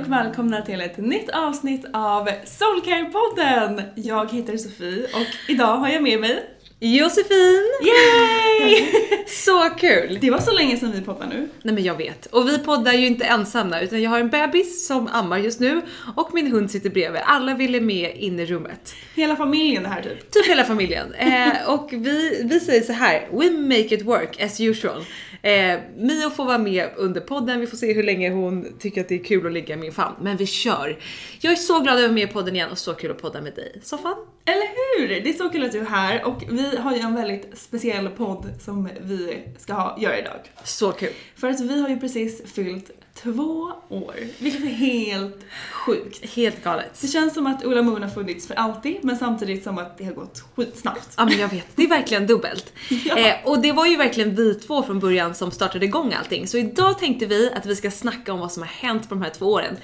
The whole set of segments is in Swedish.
Och välkomna till ett nytt avsnitt av Soulcare-podden! Jag heter Sofie och idag har jag med mig Josefin! Yay! Så kul! Det var så länge sedan vi poddade nu. Nej men jag vet. Och vi poddar ju inte ensamma utan jag har en bebis som ammar just nu och min hund sitter bredvid. Alla ville med in i rummet. Hela familjen det här typ. Typ hela familjen. Eh, och vi, vi säger så här: we make it work as usual. Eh, Mio får vara med under podden, vi får se hur länge hon tycker att det är kul att ligga i min famn. Men vi kör! Jag är så glad att vara med i podden igen och så kul att podda med dig. Soffan? Eller hur? Det är så kul att du är här och vi har ju en väldigt speciell podd som vi ska ha, göra idag. Så kul. För att vi har ju precis fyllt två år, vilket är helt sjukt. Helt galet. Det känns som att Ulla Moon har funnits för alltid, men samtidigt som att det har gått skitsnabbt. Ja men jag vet, det är verkligen dubbelt. Ja. Eh, och det var ju verkligen vi två från början som startade igång allting. Så idag tänkte vi att vi ska snacka om vad som har hänt på de här två åren.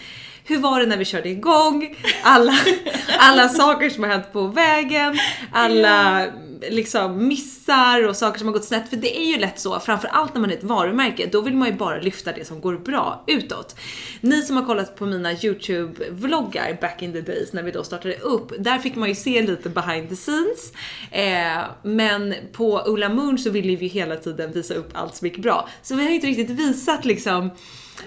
Hur var det när vi körde igång? Alla, alla saker som har hänt på vägen, alla liksom missar och saker som har gått snett. För det är ju lätt så, framförallt när man är ett varumärke, då vill man ju bara lyfta det som går bra utåt. Ni som har kollat på mina YouTube-vloggar back in the days när vi då startade upp, där fick man ju se lite behind the scenes. Eh, men på Ulla Moon så ville vi ju hela tiden visa upp allt som gick bra. Så vi har ju inte riktigt visat liksom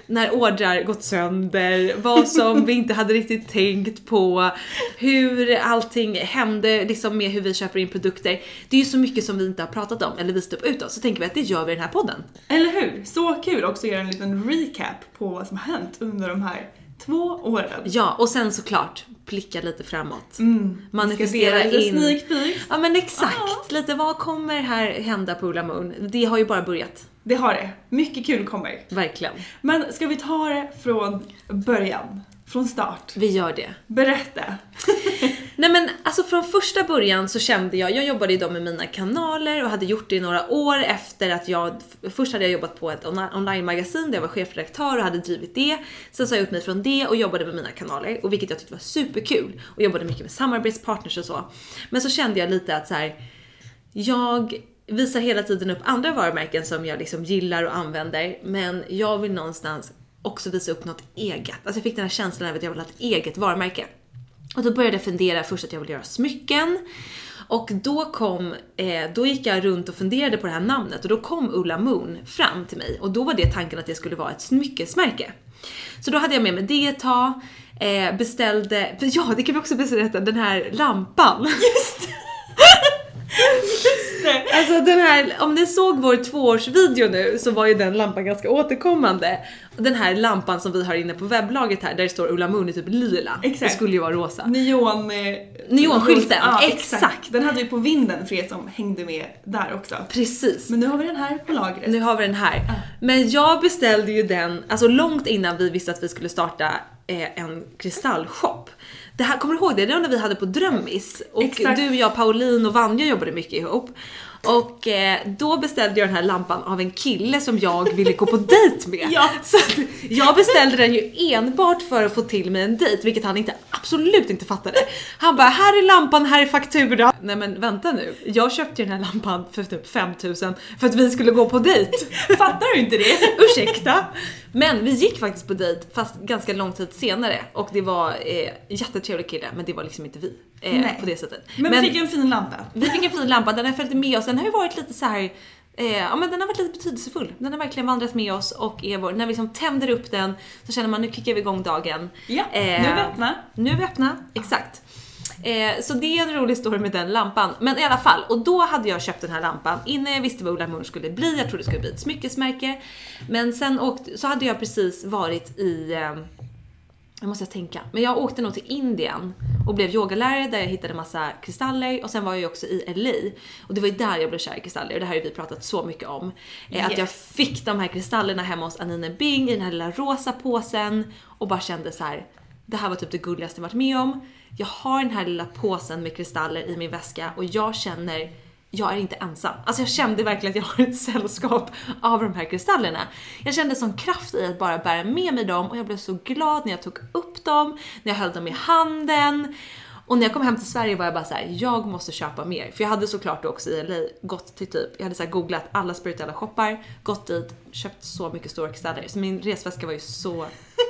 när ordrar gått sönder, vad som vi inte hade riktigt tänkt på, hur allting hände liksom med hur vi köper in produkter. Det är ju så mycket som vi inte har pratat om eller visat upp utåt, så tänker vi att det gör vi i den här podden. Eller hur? Så kul också att göra en liten recap på vad som har hänt under de här två åren. Ja, och sen såklart blicka lite framåt. Mm. Manifestera lite in. sneak peeks. Ja men exakt, lite vad kommer här hända på Ulla Moon? Det har ju bara börjat. Det har det. Mycket kul kommer. Verkligen. Men ska vi ta det från början? Från start? Vi gör det. Berätta. Nej men alltså från första början så kände jag, jag jobbade ju då med mina kanaler och hade gjort det i några år efter att jag, först hade jag jobbat på ett on- online-magasin där jag var chefredaktör och hade drivit det. Sen sa jag upp mig från det och jobbade med mina kanaler och vilket jag tyckte var superkul och jobbade mycket med samarbetspartners och så. Men så kände jag lite att så här. jag visar hela tiden upp andra varumärken som jag liksom gillar och använder, men jag vill någonstans också visa upp något eget. Alltså jag fick den här känslan av att jag vill ha ett eget varumärke. Och då började jag fundera först att jag ville göra smycken. Och då kom, eh, då gick jag runt och funderade på det här namnet och då kom Ulla Moon fram till mig och då var det tanken att det skulle vara ett smyckesmärke. Så då hade jag med mig det ett tag, eh, beställde, ja det kan vi också berätta, den här lampan. Just Alltså den här, om ni såg vår tvåårsvideo nu så var ju den lampan ganska återkommande. Den här lampan som vi har inne på webblagret här där det står Ulla Moon i typ lila. Exakt. Det skulle ju vara rosa. Neon... eh, Neonskylten, Ja, exakt. Den hade vi på vinden för er som hängde med där också. Precis. Men nu har vi den här på lagret. Nu har vi den här. Men jag beställde ju den, alltså långt innan vi visste att vi skulle starta eh, en kristallshop. Det här, kommer du ihåg det? Det var när vi hade på Drömmis och Exakt. du, jag, Pauline och Vanja jobbade mycket ihop. Och eh, då beställde jag den här lampan av en kille som jag ville gå på dejt med. Ja. Så jag beställde den ju enbart för att få till mig en dejt, vilket han inte, absolut inte fattade. Han bara, här är lampan, här är faktura. Nej men vänta nu, jag köpte ju den här lampan för typ 5000 för att vi skulle gå på dejt. Fattar du inte det? Ursäkta? Men vi gick faktiskt på dejt fast ganska lång tid senare och det var eh, jättetrevlig kille men det var liksom inte vi eh, på det sättet. Men, vi fick en fin lampa. vi fick en fin lampa, den har följt med oss, den har ju varit lite så här. Eh, ja men den har varit lite betydelsefull. Den har verkligen vandrat med oss och är vår, när vi liksom tänder upp den så känner man nu kickar vi igång dagen. Ja, Eh, nu är vi öppna. Nu är vi öppna, exakt. Eh, så det är en rolig story med den lampan. Men i alla fall, och då hade jag köpt den här lampan innan jag visste vad Ulla Moon skulle bli. Jag trodde det skulle bli ett smyckesmärke. Men sen åkte, så hade jag precis varit i, eh, nu måste jag tänka, men jag åkte nog till Indien och blev yogalärare där jag hittade massa kristaller och sen var jag ju också i LA och det var ju där jag blev kär i kristaller och det här har vi pratat så mycket om. Eh, Att Yes. jag fick de här kristallerna hemma hos Anine Bing i den här lilla rosa påsen och bara kände så här. det här var typ det gulligaste jag varit med om. Jag har den här lilla påsen med kristaller i min väska och jag känner jag är inte ensam. Alltså jag kände verkligen att jag har ett sällskap av de här kristallerna. Jag kände sån kraft i att bara bära med mig dem och jag blev så glad när jag tog upp dem, när jag höll dem i handen. Och när jag kom hem till Sverige var jag bara så här: jag måste köpa mer. För jag hade såklart också i LA gått till typ, jag hade så här googlat alla spirituella shoppar, gått dit, köpt så mycket stora kristaller. Så min resväska var ju så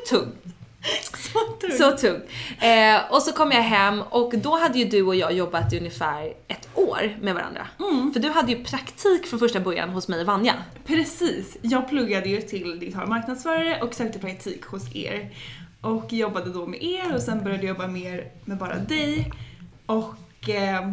tung. Så tur. Så tung. Eh, och så kom jag hem och då hade ju du och jag jobbat i ungefär ett år med varandra. För du hade ju praktik från första början hos mig och Vanja. Precis. Jag pluggade ju till digital marknadsförare och sökte praktik hos er. Och jobbade då med er och sen började jag jobba mer med bara dig. Och eh,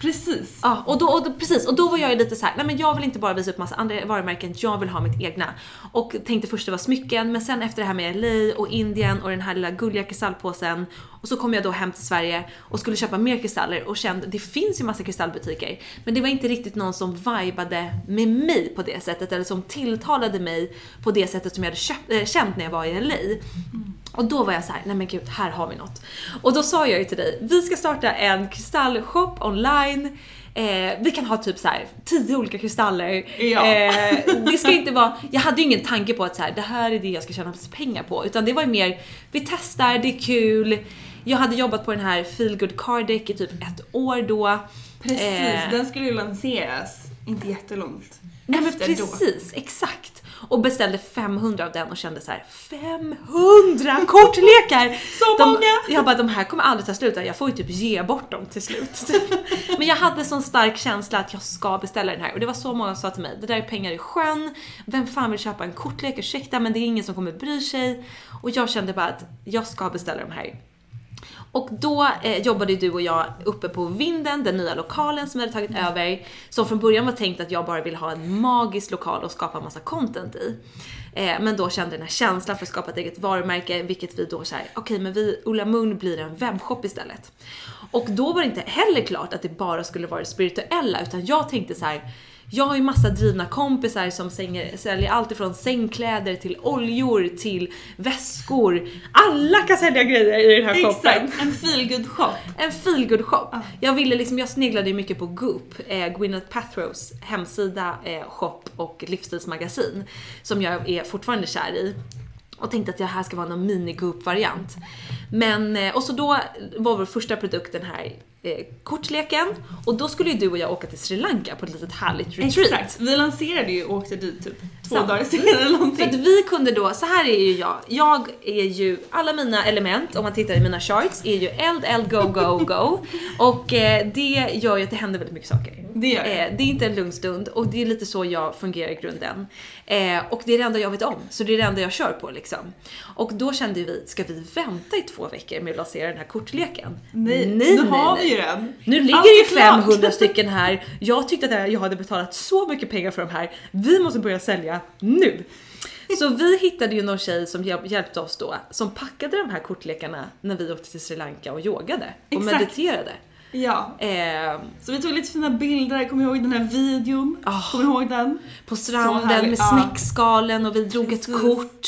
precis. Ja, och då, och då, precis, och då var jag ju lite så här, nej men jag vill inte bara visa upp massa andra varumärken, jag vill ha mitt egna. Och tänkte först det var smycken, men sen efter det här med LA och Indien och den här lilla gulliga kristallpåsen och så kom jag då hem till Sverige och skulle köpa mer kristaller och kände, det finns ju massa kristallbutiker, men det var inte riktigt någon som vibade med mig på det sättet eller som tilltalade mig på det sättet som jag hade köpt, äh, känt när jag var i LA. Och då var jag så här, nej men gud, här har vi något. Och då sa jag ju till dig, vi ska starta en kristallshop online. Eh, vi kan ha typ så här tio olika kristaller. Ja. Eh, det ska inte vara, jag hade ju ingen tanke på att så här, det här är det jag ska tjäna pengar på. Utan det var ju mer, vi testar, det är kul. Jag hade jobbat på den här Feel Good Card Deck i typ ett år då. Precis, Eh, den skulle ju lanseras inte jättelångt Nej men efter då. precis, exakt. Och beställde 500 av den och kände så här: 500 kortlekar! Så de, många! Jag bara, de här kommer aldrig ta slut, jag får ju typ ge bort dem till slut. men jag hade sån stark känsla att jag ska beställa den här och det var så många som sa till mig, det där är pengar i sjön, vem fan vill köpa en kortlek, ursäkta men det är ingen som kommer bry sig. Och jag kände bara att jag ska beställa de här. Och då eh, jobbade du och jag uppe på Vinden, den nya lokalen som vi hade tagit över. Som från början var tänkt att jag bara ville ha en magisk lokal och skapa massa content i. Eh, men då kände den här känslan för att skapa ett eget varumärke, vilket vi då såhär, okej men vi, Ola Moon blir en webbshop istället. Och då var det inte heller klart att det bara skulle vara det spirituella, utan jag tänkte så här. Jag har ju massa drivna kompisar som sänger, säljer allt ifrån sängkläder till oljor till väskor. Alla kan sälja grejer i den här shoppen. Exakt, en feelgood shop. En feelgood shop. Jag ville liksom, jag sneglade ju mycket på Goop, eh, Gwyneth Paltrows hemsida, eh, shop och livsstilsmagasin som jag är fortfarande kär i och tänkte att det här ska vara någon mini Goop variant. Men, eh, och så då var vår första produkt den här eh, kortleken och då skulle ju du och jag åka till Sri Lanka på ett litet härligt retreat. Exakt. Vi lanserade ju och åkte dit typ två Sant. dagar senare eller För att någonting. vi kunde då, så här är ju jag. Jag är ju, alla mina element, om man tittar i mina charts, är ju eld, eld, go, go, go. Och eh, det gör ju att det händer väldigt mycket saker. Det gör det. Eh, det är inte en lugn stund och det är lite så jag fungerar i grunden. Eh, och det är det enda jag vet om, så det är det enda jag kör på liksom. Och då kände vi, ska vi vänta i två veckor med att lansera den här kortleken? Nej, nej, nej, ju den. Nu ligger Allt det ju klart. 500 stycken här. Jag tyckte att jag hade betalat så mycket pengar för de här. Vi måste börja sälja nu. Så vi hittade ju någon tjej som hjälp- hjälpte oss då, som packade de här kortlekarna när vi åkte till Sri Lanka och yogade och Exakt. mediterade. Ja. Eh, Så vi tog lite fina bilder, kommer ihåg den här videon? Ah. Kommer ihåg den? på stranden med snäckskalen och vi drog Precis. ett kort.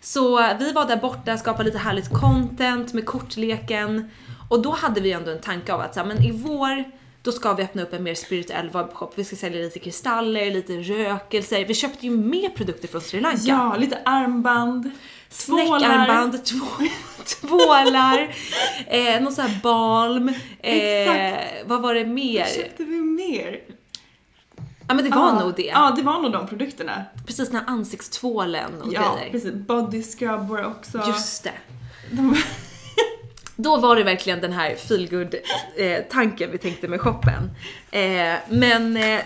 Så vi var där borta, skapade lite härligt content med kortleken. Och då hade vi ändå en tanke av att så här, men i vår då ska vi öppna upp en mer spirituell webbshop. Vi ska sälja lite kristaller, lite rökelser. Vi köpte ju mer produkter från Sri Lanka. Ja, lite armband. Snäckarmband, två, tvålar, eh, någon sån här balm. Eh, Exakt. vad var det mer? Vad köpte vi mer? Ja men det var Ja, nog det. Ja, det var nog de produkterna. Precis den här ansiktstvålen och Ja, grejer. precis. Body scrub var också. Just det. De, Då var det verkligen den här feelgood eh, tanken vi tänkte med shoppen. Eh, men eh,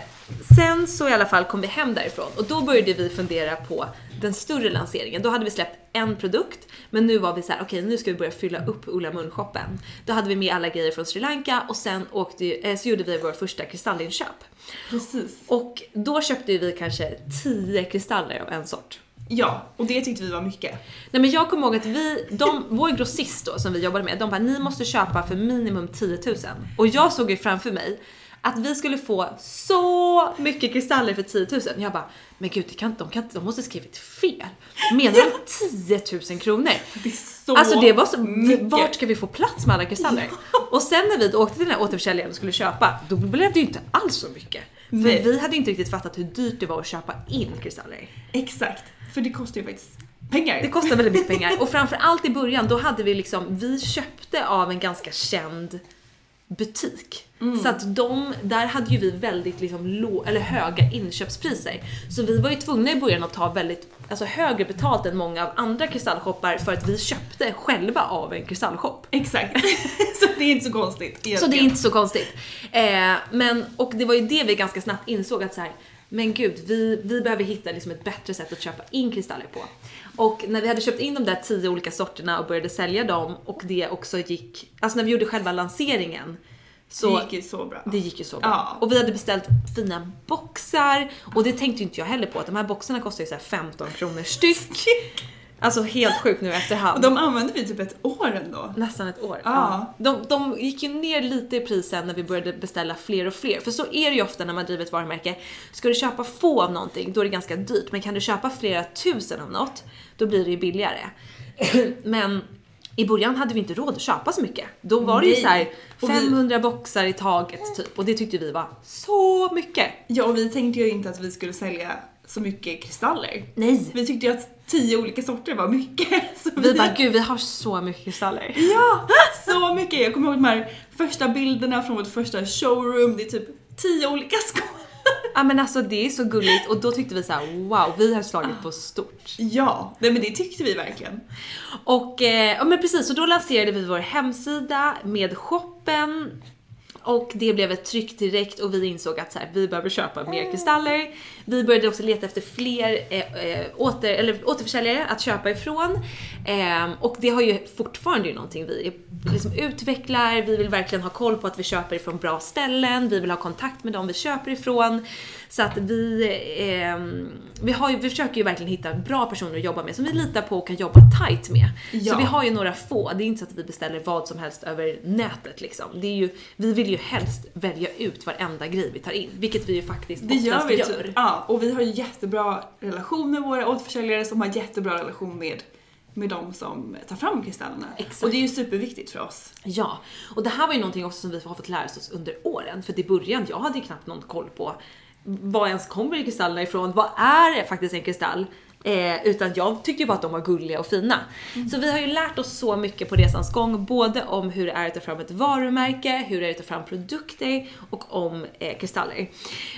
sen så i alla fall kom vi hem därifrån och då började vi fundera på den större lanseringen. Då hade vi släppt en produkt, men nu var vi så här: okej nu ska vi börja fylla upp Ulla Mun-shoppen. Då hade vi med alla grejer från Sri Lanka och sen åkte, så gjorde vi vår första kristallinköp. precis. Och då köpte vi kanske 10 kristaller av en sort. Ja, och det tyckte vi var mycket. Nej men jag kommer ihåg att vi, de, vår grossist då som vi jobbade med, de bara ni måste köpa för minimum 10 000. Och jag såg ju framför mig att vi skulle få så mycket kristaller för 10 000. Jag bara, men gud det kan, de, kan, de måste skrivit fel. Menar de 10 000 kronor? Det är så Alltså det var så, mycket. vart ska vi få plats med alla kristaller? Och sen när vi åkte till den här återförsäljaren och skulle köpa, då blev det ju inte alls så mycket. För Nej. vi hade inte riktigt fattat hur dyrt det var att köpa in kristaller. Exakt. För det kostar ju faktiskt pengar. Det kostar väldigt mycket pengar och framförallt i början då hade vi liksom, vi köpte av en ganska känd butik. Mm. Så att de, där hade ju vi väldigt liksom lå, eller höga inköpspriser. Så vi var ju tvungna i början att ta väldigt, alltså högre betalt än många av andra kristallshoppar för att vi köpte själva av en kristallshop. Exakt. så det är inte så konstigt Så det är inte så konstigt. Eh, men, och det var ju det vi ganska snabbt insåg att så här, men gud, vi, vi behöver hitta liksom ett bättre sätt att köpa in kristaller på. Och när vi hade köpt in de där tio olika sorterna och började sälja dem och det också gick, alltså när vi gjorde själva lanseringen så det gick ju så bra. det gick ju så bra. Ja. Och vi hade beställt fina boxar och det tänkte ju inte jag heller på att de här boxarna kostar ju så här 15 kronor styck. Alltså helt sjukt nu efterhand. Och de använde vi typ ett år ändå. Nästan ett år. Ja. De, de gick ju ner lite i pris sen när vi började beställa fler och fler. För så är det ju ofta när man driver ett varumärke. Ska du köpa få av någonting, då är det ganska dyrt. Men kan du köpa flera tusen av något, då blir det ju billigare. Men i början hade vi inte råd att köpa så mycket. Då var det ju Nej. så här Och vi- 500 boxar i taget typ. Och det tyckte vi var så mycket. Ja, och vi tänkte ju inte att vi skulle sälja så mycket kristaller. Nej! Vi tyckte ju att tio olika sorter var mycket. Så Vi bara, gud vi har så mycket kristaller. Ja, så mycket! Jag kommer ihåg de här första bilderna från vårt första showroom. Det är typ tio olika skålar. Ja men alltså det är så gulligt och då tyckte vi så här: wow, vi har slagit på stort. Ja, nej men det tyckte vi verkligen. Och eh, ja men precis, så då lanserade vi vår hemsida med shoppen och det blev ett tryck direkt och vi insåg att så här, vi behöver köpa mer kristaller. Vi började också leta efter fler eh, eh åter, eller återförsäljare att köpa ifrån. Eh, och det har ju fortfarande ju någonting vi liksom utvecklar, vi vill verkligen ha koll på att vi köper ifrån bra ställen, vi vill ha kontakt med dem vi köper ifrån. Så att vi, eh, vi, har ju, vi försöker ju verkligen hitta bra personer att jobba med som vi litar på och kan jobba tight med. Ja. Så vi har ju några få, det är inte så att vi beställer vad som helst över nätet liksom. Det är ju, vi vill ju helst välja ut varenda grej vi tar in, vilket vi ju faktiskt Det gör vi gör. typ. Ja, och vi har ju jättebra relation med våra återförsäljare som har jättebra relation med, med de som tar fram kristallerna. Exakt. Och det är ju superviktigt för oss. Ja, och det här var ju någonting också som vi har fått lära oss under åren. För i början, jag hade ju knappt någon koll på var ens kommer kristallerna ifrån? Vad är faktiskt en kristall? Eh, utan jag tyckte ju bara att de var gulliga och fina. Så vi har ju lärt oss så mycket på resans gång, både om hur det är att ta fram ett varumärke, hur det är att ta fram produkter och om eh, kristaller.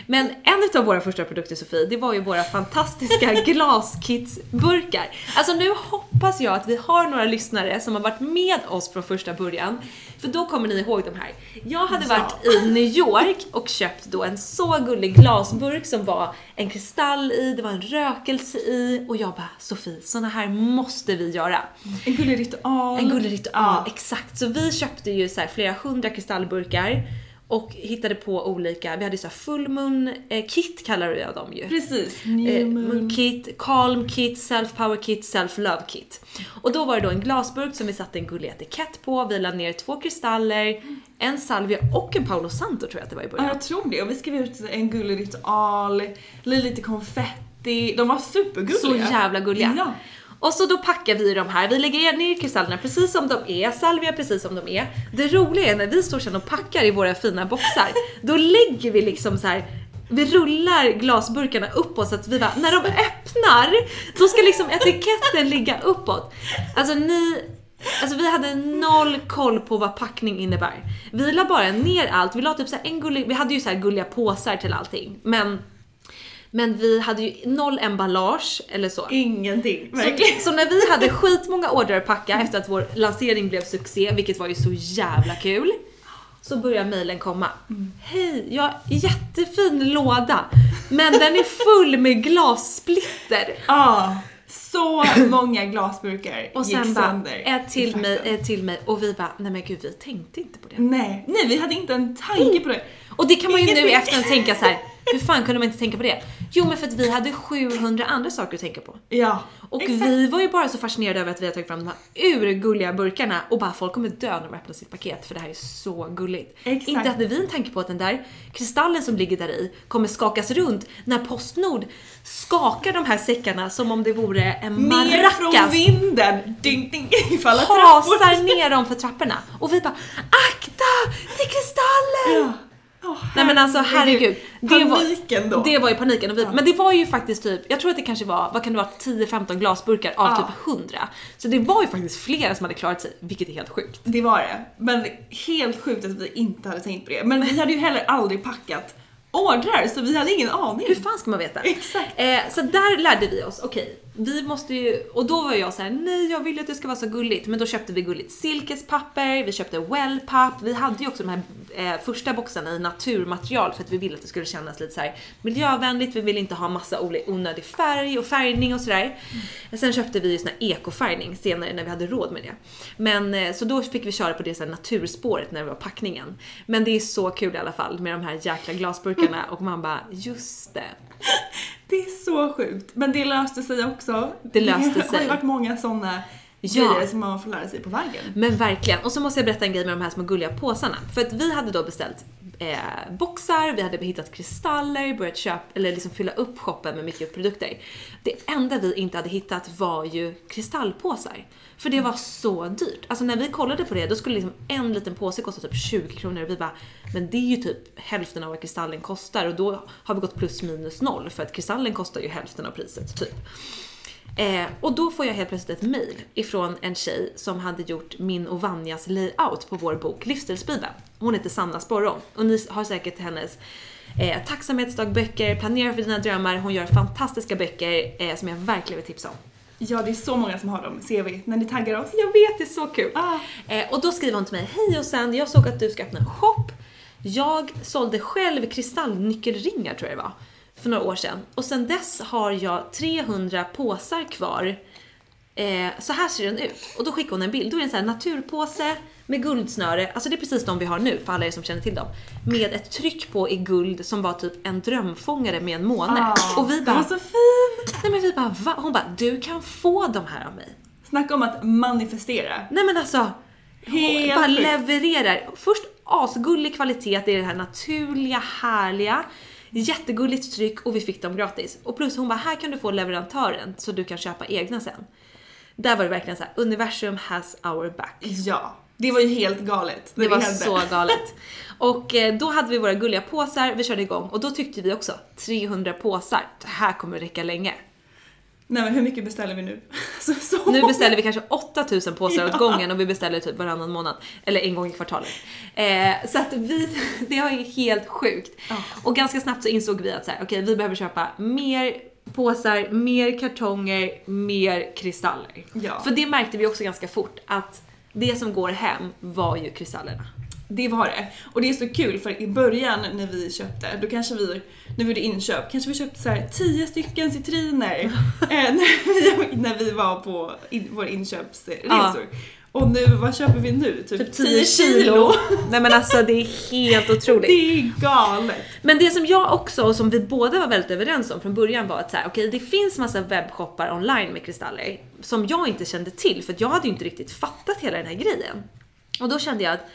Men en av våra första produkter Sofie, det var ju våra fantastiska glaskitsburkar. Alltså nu hoppas jag att vi har några lyssnare som har varit med oss från första början. För då kommer ni ihåg de här. Jag hade varit i New York och köpt då en så gullig glasburk som var en kristall i, det var en rökelse i och jag bara Sofie, såna här måste vi göra. En gullig ritual. En gullig ritual, Ja. exakt. Så vi köpte ju så här flera hundra kristallburkar och hittade på olika, vi hade så här full moon eh, kit kallar jag dem ju. Precis. Eh, moon kit, calm kit, self power kit, self love kit. Och då var det då en glasburk som vi satte en gullig etikett på, vi la ner två kristaller, en salvia och en Paolo Santo tror jag att det var i Ja, början. jag tror det. Och vi skrev ut en gullig ritual, lite konfetti. De var supergulliga. Så jävla gulliga. Ja. Och så då packar vi de här, vi lägger ner kristallerna precis som de är, salvia precis som de är. Det roliga är när vi står sen och packar i våra fina boxar, då lägger vi liksom så här. Vi rullar glasburkarna uppåt så att vi bara, när de öppnar, då ska liksom etiketten ligga uppåt. Alltså ni, alltså vi hade noll koll på vad packning innebär. Vi la bara ner allt, vi la typ så här en gullig, vi hade ju så här gulliga påsar till allting, men men vi hade ju noll emballage eller så. Ingenting. Så, så när vi hade skitmånga order att packa efter att vår lansering blev succé, vilket var ju så jävla kul, så börjar mejlen komma. Hej, jag har en jättefin låda, men den är full med glassplitter. Ja. Så många glasburkar Och gick sen bara, sönder. ett i till mig, ett till mig. Och vi bara, nej men gud vi tänkte inte på det. Nej, nej vi hade inte en tanke på det. Och det kan man ju nu i efterhand tänka så här. hur fan kunde man inte tänka på det? Jo men för att vi hade 700 andra saker att tänka på. Ja. Och exakt. vi var ju bara så fascinerade över att vi har tagit fram de här urgulliga burkarna och bara folk kommer dö när de öppnar sitt paket för det här är så gulligt. Exakt. Inte hade vi en tanke på att den där kristallen som ligger där i kommer skakas runt när Postnord skakar de här säckarna som om det vore en Ner från maracas. vinden! Ding, ding, ifall. Hasar ner dem för trapporna. Och vi bara akta! Det är kristaller! Ja. Åh, Nej men alltså herregud. Det var, Paniken då. det var ju paniken. Och vi, Men det var ju faktiskt typ, jag tror att det kanske var, vad kan det vara, 10-15 glasburkar av Ja. typ 100. Så det var ju faktiskt flera som hade klarat sig, vilket är helt sjukt. Det var det. Men helt sjukt att vi inte hade tänkt på det. Men vi hade ju heller aldrig packat ordrar så vi hade ingen aning. Hur fan ska man veta? Exakt. Eh, så där lärde vi oss, okej, vi måste ju, och då var jag så här: nej jag vill ju att det ska vara så gulligt. Men då köpte vi gulligt silkespapper, vi köpte wellpapp, vi hade ju också de här eh, första boxarna i naturmaterial för att vi ville att det skulle kännas lite så här miljövänligt, vi ville inte ha massa onödig färg och färgning och sådär. Sen köpte vi ju sån här ekofärgning senare när vi hade råd med det. Men eh, så då fick vi köra på det så här naturspåret när det var packningen. Men det är så kul i alla fall med de här jäkla glasburkarna och man bara, just det. Det är så sjukt. Men det löste sig också. Det löste Det har sig. ju varit många sådana Ja. grejer som man får lära sig på vägen. Men verkligen. Och så måste jag berätta en grej med de här små gulliga påsarna. För att vi hade då beställt eh, boxar, vi hade hittat kristaller, börjat köpa, eller liksom fylla upp shoppen med mycket produkter. Det enda vi inte hade hittat var ju kristallpåsar. För det var så dyrt. Alltså när vi kollade på det, då skulle liksom en liten påse kosta typ 20 kronor och vi bara, men det är ju typ hälften av vad kristallen kostar och då har vi gått plus minus noll för att kristallen kostar ju hälften av priset typ. Eh, och då får jag helt plötsligt ett mail ifrån en tjej som hade gjort min och Vanjas layout på vår bok Livsstilsbibeln. Hon heter Sanna Sporrong och ni har säkert hennes eh, tacksamhetsdagböcker, Planera för dina drömmar. Hon gör fantastiska böcker eh, som jag verkligen vill tipsa om. Ja, det är så många som har dem, ser vi, när ni taggar oss. Jag vet, det är så kul. Ah. Eh, och då skriver hon till mig, hej och sen jag såg att du ska öppna en shop. Jag sålde själv kristallnyckelringar tror jag det var, för några år sedan. Och sen dess har jag 300 påsar kvar. Eh, så här ser den ut. Och då skickar hon en bild. Då är det en sån här naturpåse med guldsnöre, alltså det är precis de vi har nu för alla er som känner till dem. Med ett tryck på i guld som var typ en drömfångare med en måne. Ah, och vi den bara, var så fin! nej men vi bara va? Hon bara, du kan få de här av mig. Snacka om att manifestera. Nej men alltså, Helt bara levererar. Först asgullig kvalitet, det är det här naturliga, härliga, jättegulligt tryck och vi fick dem gratis. Och plus hon bara, här kan du få leverantören så du kan köpa egna sen. Där var det verkligen så här: universum has our back. Ja, det var ju helt galet. när Det var hände. så galet. Och eh, då hade vi våra gulliga påsar, vi körde igång och då tyckte vi också 300 påsar, det här kommer räcka länge. Nej men hur mycket beställer vi nu? så, så. Nu beställer vi kanske 8000 påsar åt Ja. gången och vi beställer typ varannan månad. Eller en gång i kvartalet. Eh, så att vi, det var ju helt sjukt. Och ganska snabbt så insåg vi att så här, okej vi behöver köpa mer påsar, mer kartonger, mer kristaller. Ja. För det märkte vi också ganska fort att det som går hem var ju kristallerna. Det var det. Och det är så kul för i början när vi köpte, då kanske vi, när vi gjorde inköp, kanske vi köpte så här 10 stycken citriner eh, när, vi, när vi var på in, våra inköpsresor. Och nu, vad köper vi nu? Typ, 10 kilo. Nej men alltså det är helt otroligt. Det är galet. Men det som jag också, och som vi båda var väldigt överens om från början var att så här, okej det finns massa webbshoppar online med kristaller som jag inte kände till för att jag hade ju inte riktigt fattat hela den här grejen. Och då kände jag att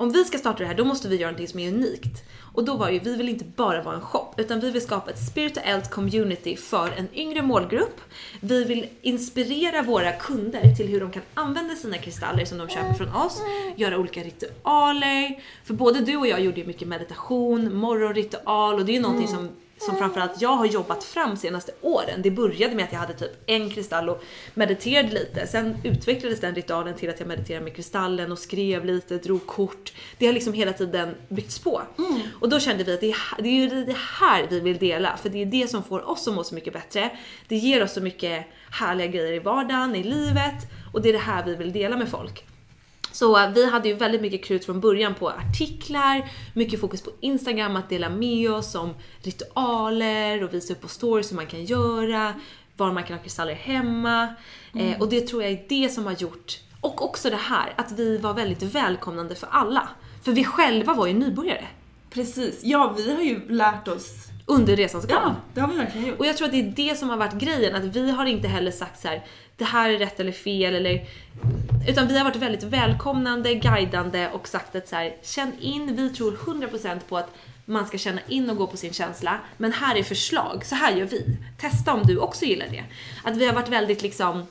om vi ska starta det här då måste vi göra någonting som är unikt. Och då var ju, vi vill inte bara vara en shop utan vi vill skapa ett spirituellt community för en yngre målgrupp. Vi vill inspirera våra kunder till hur de kan använda sina kristaller som de köper från oss, göra olika ritualer. För både du och jag gjorde ju mycket meditation, morgonritual och det är ju någonting som som framförallt jag har jobbat fram senaste åren. Det började med att jag hade typ en kristall och mediterade lite. Sen utvecklades den ritualen till att jag mediterade med kristallen och skrev lite, drog kort. Det har liksom hela tiden byggts på. Och då kände vi att det är, det är ju det här vi vill dela, för det är det som får oss att må så mycket bättre. Det ger oss så mycket härliga grejer i vardagen, i livet och det är det här vi vill dela med folk. Så eh, vi hade ju väldigt mycket krut från början på artiklar, mycket fokus på Instagram, att dela med oss om ritualer och visa upp på stories hur man kan göra, var man kan ha kristaller hemma. Eh, och det tror jag är det som har gjort, och också det här, att vi var väldigt välkomnande för alla. För vi själva var ju nybörjare Precis. Ja, vi har ju lärt oss. under resans gång. Ja, det har vi verkligen gjort. Och jag tror att det är det som har varit grejen, att vi har inte heller sagt så här: det här är rätt eller fel eller utan vi har varit väldigt välkomnande, guidande och sagt att så här, känn in, vi tror 100% på att man ska känna in och gå på sin känsla, men här är förslag, så här gör vi. Testa om du också gillar det. Att vi har varit väldigt liksom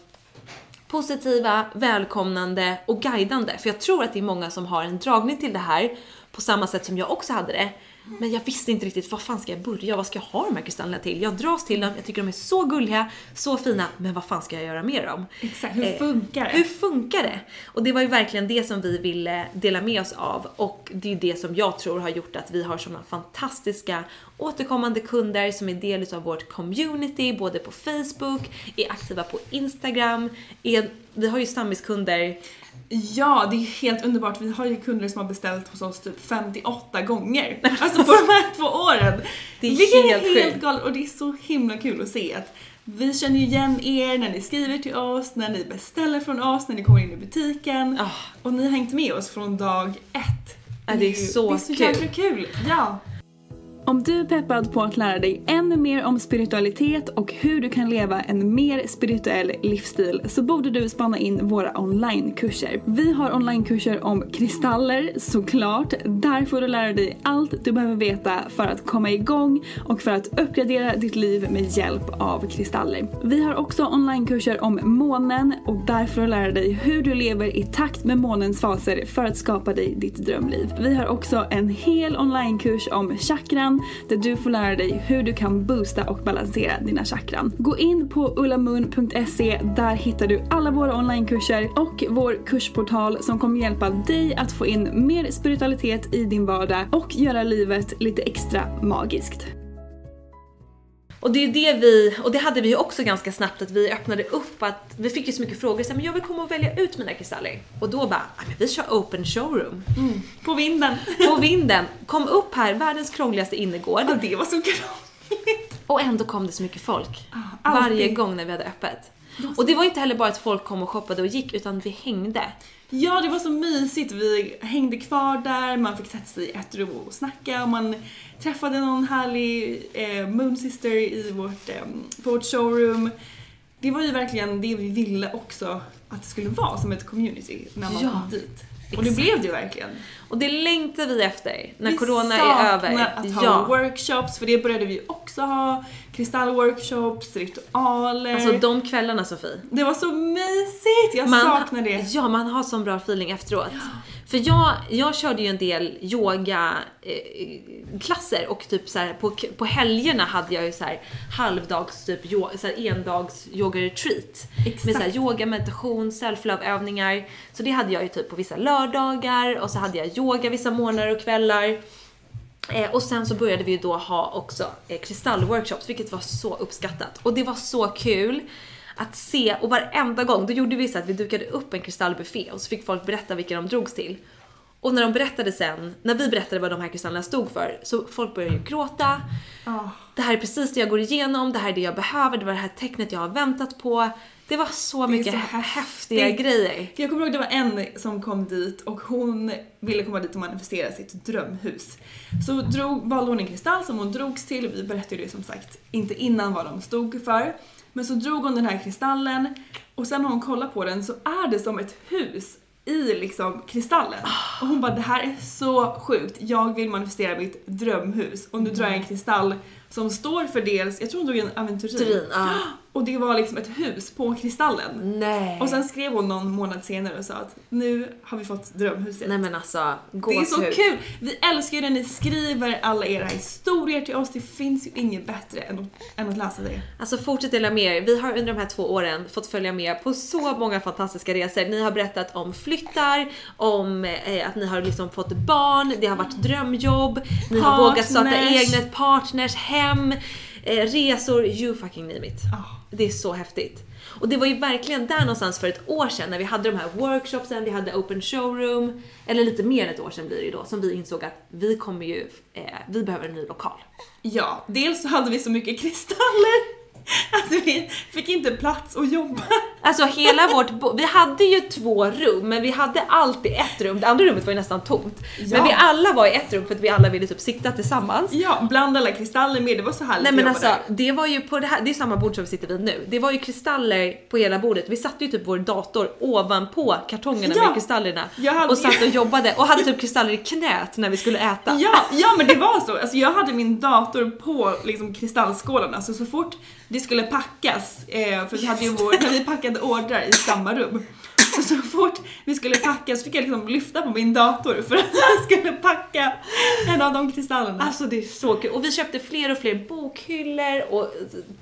positiva, välkomnande och guidande. För jag tror att det är många som har en dragning till det här på samma sätt som jag också hade det. Men jag visste inte riktigt, vad fan ska jag börja? Vad ska jag ha de här kristallerna till? Jag dras till dem, jag tycker de är så gulliga, så fina, men vad fan ska jag göra med dem? Exakt, hur Eh, funkar det? Hur funkar det? Och det var ju verkligen det som vi ville dela med oss av och det är ju det som jag tror har gjort att vi har såna fantastiska återkommande kunder som är del av vårt community, både på Facebook, är aktiva på Instagram, är, vi har ju stammiskunder Ja, det är helt underbart. Vi har ju kunder som har beställt hos oss typ 58 gånger. Alltså på de här två åren. Det är Vilket helt är helt galet och det är så himla kul att se att vi känner ju igen er när ni skriver till oss, när ni beställer från oss, när ni kommer in i butiken. Ah. Och ni har hängt med oss från dag ett. Ja, det är ju- så det är så kul. jävla kul. Ja. Om du är peppad på att lära dig ännu mer om spiritualitet och hur du kan leva en mer spirituell livsstil så borde du spana in våra onlinekurser. Vi har onlinekurser om kristaller såklart. Där får du lära dig allt du behöver veta för att komma igång och för att uppgradera ditt liv med hjälp av kristaller. Vi har också onlinekurser om månen och där får du lära dig hur du lever i takt med månens faser för att skapa dig ditt drömliv. Vi har också en hel onlinekurs om chakran där du får lära dig hur du kan boosta och balansera dina chakran. Gå in på ullamun.se, där hittar du alla våra onlinekurser och vår kursportal som kommer hjälpa dig att få in mer spiritualitet i din vardag och göra livet lite extra magiskt. Och det är det vi, och det hade vi ju också ganska snabbt att vi öppnade upp att vi fick ju så mycket frågor så här, men jag vill komma och välja ut mina kristaller. Och då bara, "Ja, men vi kör open showroom. På vinden. På vinden, kom upp här, världens krångligaste innergård. Ja, det var så krångligt. Och ändå kom det så mycket folk. alltid. Varje gång när vi hade öppet. Och det var inte heller bara att folk kom och shoppade och gick utan vi hängde. Ja, det var så mysigt. Vi hängde kvar där, man fick sätta sig i ett rum och snacka och man träffade någon härlig eh, moonsister i vårt, eh, på vårt showroom. Det var ju verkligen det vi ville också att det skulle vara som ett community när man Ja, kom dit. Och det exakt. blev det ju verkligen. Och det längtar vi efter när Vi corona är över. att ha ja. workshops, för det började vi också ha. Kristallworkshops, ritualer. Alltså de kvällarna Sofie. Det var så mysigt! Jag saknar det. Ja, man har sån bra feeling efteråt. För jag, jag körde ju en del yoga eh, och typ så här, på, på helgerna hade jag ju så här halvdags typ yo, så här endags yoga retreat. Exakt. Med så här yoga, meditation, self-love övningar. Så det hade jag ju typ på vissa lördagar och så hade jag yoga vissa morgnar och kvällar. Eh, och sen så började vi ju då ha också eh, kristallworkshops, vilket var så uppskattat. Och det var så kul att se, och varenda gång, då gjorde vi så att vi dukade upp en kristallbuffé och så fick folk berätta vilka de drogs till. Och när de berättade sen, när vi berättade vad de här kristallerna stod för, så folk började ju gråta. Ah. Det här är precis det jag går igenom, det här är det jag behöver, det var det här tecknet jag har väntat på. Det var så Det mycket så häftiga häftigt. grejer. Jag kommer ihåg det var en som kom dit och hon ville komma dit och manifestera sitt drömhus. Så drog, valde hon en kristall som hon drogs till, vi berättade ju som sagt inte innan vad de stod för. Men så drog hon den här kristallen och sen när hon kollar på den så är det som ett hus i liksom kristallen. Och hon bara det här är så sjukt, jag vill manifestera mitt drömhus. Och nu drar jag en kristall som står för dels, jag tror hon drog en aventurin. Turin, ja. Och det var liksom ett hus på kristallen. Nej. Och sen skrev hon någon månad senare och sa att nu har vi fått drömhuset. Nej men alltså, det är gåshud. så kul! Vi älskar ju när ni skriver alla era historier till oss. Det finns ju inget bättre än att, än att läsa det. Alltså fortsätt dela med er. Vi har under de här två åren fått följa med på så många fantastiska resor. Ni har berättat om flyttar, om eh, att ni har liksom fått barn, det har varit drömjobb, ni har vågat starta egna partners, hem, eh, resor, you fucking name it. Ah. Det är så häftigt. Och det var ju verkligen där någonstans för ett år sedan när vi hade de här workshopsen, vi hade open showroom, eller lite mer än ett år sedan blir det ju då, som vi insåg att vi kommer ju, eh, vi behöver en ny lokal. Ja, dels så hade vi så mycket kristaller att vi fick inte plats att jobba. Alltså hela vårt bo- vi hade ju två rum men vi hade alltid ett rum, det andra rummet var ju nästan tomt. Men Ja. vi alla var i ett rum för att vi alla ville typ sitta tillsammans. Ja, bland alla kristaller med, det var så härligt Nej men alltså där. det var ju på det här, det är samma bord som vi sitter vid nu. Det var ju kristaller på hela bordet. Vi satte ju typ vår dator ovanpå kartongerna Ja. med kristallerna hade och satt och jobbade och hade typ kristaller i knät när vi skulle äta. Ja, ja men det var så. Alltså jag hade min dator på liksom kristallskålarna så så fort det skulle packas, eh, för vi hade ju vår, när vi packade ordrar i samma rum. Så så fort vi skulle packa så fick jag liksom lyfta på min dator för att jag skulle packa en av de kristallerna. Alltså det är så kul. Och vi köpte fler och fler bokhyllor och,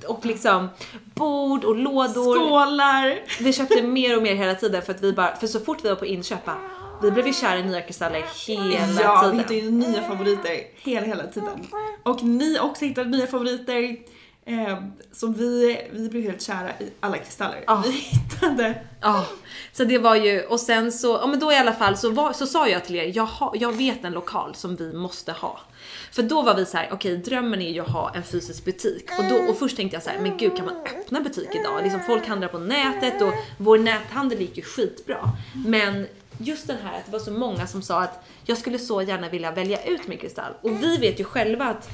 och liksom bord och lådor. Skålar! Vi köpte mer och mer hela tiden för att vi bara, för så fort vi var på inköpa, vi blev ju kära i nya kristaller hela Ja, vi tiden. hittade ju nya favoriter hela, hela tiden. Och ni också hittade nya favoriter. Eh, så vi, vi blev helt kära i alla kristaller. Ja. Vi hittade Ja, så det var ju, och sen så, ja men då i alla fall så, var, så sa jag till er, jag, har, jag vet en lokal som vi måste ha. För då var vi så här: okej drömmen är ju att ha en fysisk butik. Och, då, och först tänkte jag så här, men gud kan man öppna butik idag? Liksom folk handlar på nätet och vår näthandel gick ju skitbra. Men just den här att det var så många som sa att jag skulle så gärna vilja välja ut min kristall. Och vi vet ju själva att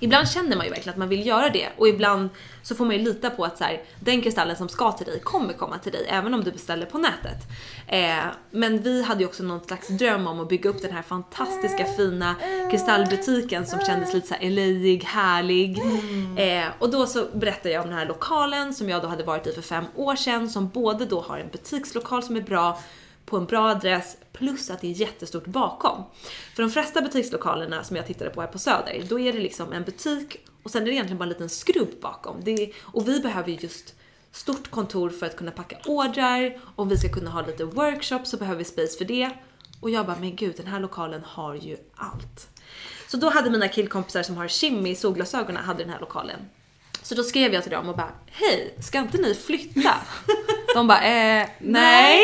Ibland känner man ju verkligen att man vill göra det och ibland så får man ju lita på att så här, den kristallen som ska till dig kommer komma till dig även om du beställer på nätet. Eh, men vi hade ju också någon slags dröm om att bygga upp den här fantastiska fina kristallbutiken som kändes lite så här LA-ig, härlig. Eh, och då så berättade jag om den här lokalen som jag då hade varit i för fem år sedan som både då har en butikslokal som är bra på en bra adress plus att det är jättestort bakom. För de flesta butikslokalerna som jag tittade på här på Söder, då är det liksom en butik och sen är det egentligen bara en liten skrubb bakom. Är, och vi behöver ju just stort kontor för att kunna packa ordrar, om vi ska kunna ha lite workshops så behöver vi space för det. Och jag bara, men gud den här lokalen har ju allt. Så då hade mina killkompisar som har shimmy solglasögonen hade den här lokalen. Så då skrev jag till dem och bara, hej, ska inte ni flytta? De bara, eh, nej.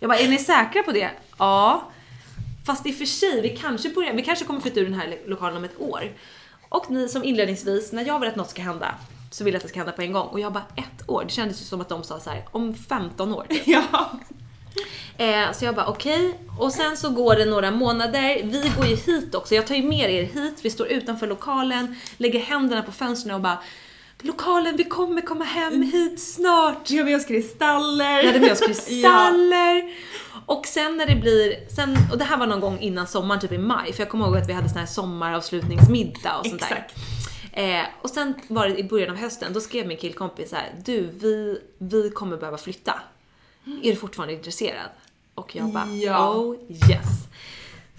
Jag bara, är ni säkra på det? Ja. Fast i och för sig, vi kanske, börjar, vi kanske kommer flytta ur den här lokalen om ett år. Och ni som inledningsvis, när jag vill att något ska hända, så vill jag att det ska hända på en gång. Och jag bara, ett år? Det kändes ju som att de sa så här, om 15 år. typ. Ja. Eh, så jag bara okej, och sen så går det några månader, vi går ju hit också, jag tar ju med er hit, vi står utanför lokalen, lägger händerna på fönstren och bara lokalen, vi kommer komma hem hit snart. Vi har med oss kristaller. Vi hade med oss kristaller. Och sen när det blir, sen, och det här var någon gång innan sommaren, typ i maj, för jag kommer ihåg att vi hade sån här sommaravslutningsmiddag och sånt Exakt. där. Eh, och sen var det i början av hösten, då skrev min killkompis så här, du vi, vi kommer behöva flytta. Är du fortfarande intresserad? Och jag bara, Ja. oh yes.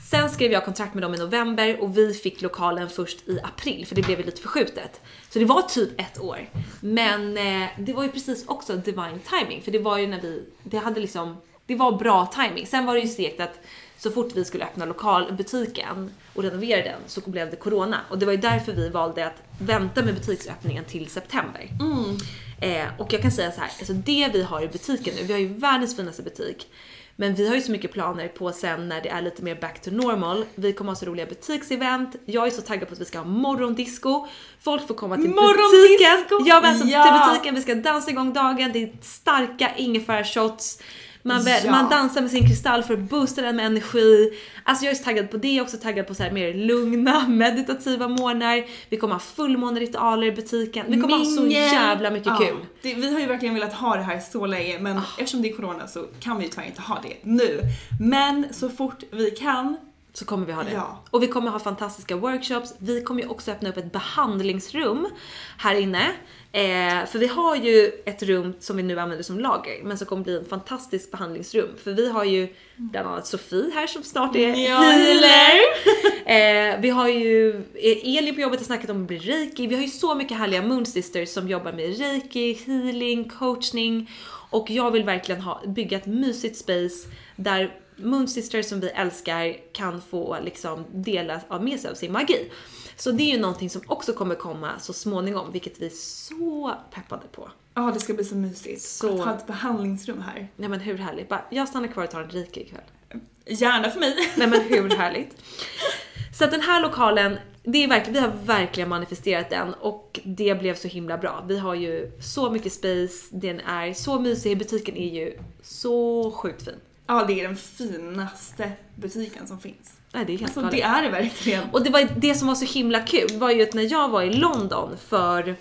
Sen skrev jag kontrakt med dem i november och vi fick lokalen först i april för det blev lite förskjutet. Så det var typ ett år. Men eh, det var ju precis också divine timing för det var ju när vi, det hade liksom, det var bra timing. Sen var det ju segt att så fort vi skulle öppna lokalbutiken och renovera den så blev det corona och det var ju därför vi valde att vänta med butiksöppningen till september. Eh, och jag kan säga så här, alltså det vi har i butiken nu, vi har ju världens finaste butik. Men vi har ju så mycket planer på sen när det är lite mer back to normal. Vi kommer ha så roliga butiksevent. Jag är så taggad på att vi ska ha morgondisco. Folk får komma till butiken. Ja men alltså Ja! till butiken, vi ska dansa igång dagen. Det är starka ingefärsshots. Man, väl, Ja. man dansar med sin kristall för att boosta den med energi. Alltså jag är så taggad på det, jag är också taggad på så här mer lugna, meditativa morgnar. Vi kommer ha fullmåneritualer i butiken. Vi kommer ha så Mingel. jävla mycket Ja, kul. Det, vi har ju verkligen velat ha det här så länge men eftersom det är corona så kan vi ju tyvärr inte ha det nu. Men så fort vi kan så kommer vi ha det. Ja. Och vi kommer ha fantastiska workshops. Vi kommer ju också öppna upp ett behandlingsrum här inne. Eh, för vi har ju ett rum som vi nu använder som lager, men som kommer bli ett fantastiskt behandlingsrum. För vi har ju bland annat Sofie här som snart är Ja, healer. eh, vi har ju eh, Elin på jobbet har snackat om att bli reiki. Vi har ju så mycket härliga moon sisters som jobbar med reiki, healing, coachning. Och jag vill verkligen ha, bygga ett mysigt space där Moon Sisters som vi älskar kan få liksom dela av med sig av sin magi. Så det är ju någonting som också kommer komma så småningom, vilket vi är så peppade på. Ja, det ska bli så mysigt. Så- Att ha ett behandlingsrum här. Nej men hur härligt? Bara, jag stannar kvar och tar en reiki ikväll. Gärna för mig. Nej men hur härligt? Så att den här lokalen, det är verkligen, vi har verkligen manifesterat den och det blev så himla bra. Vi har ju så mycket space, den är så mysig, butiken är ju så sjukt fin. Ja, det är den finaste butiken som finns. Nej, det är helt Alltså det är det verkligen. Och det var det som var så himla kul var ju att när jag var i London för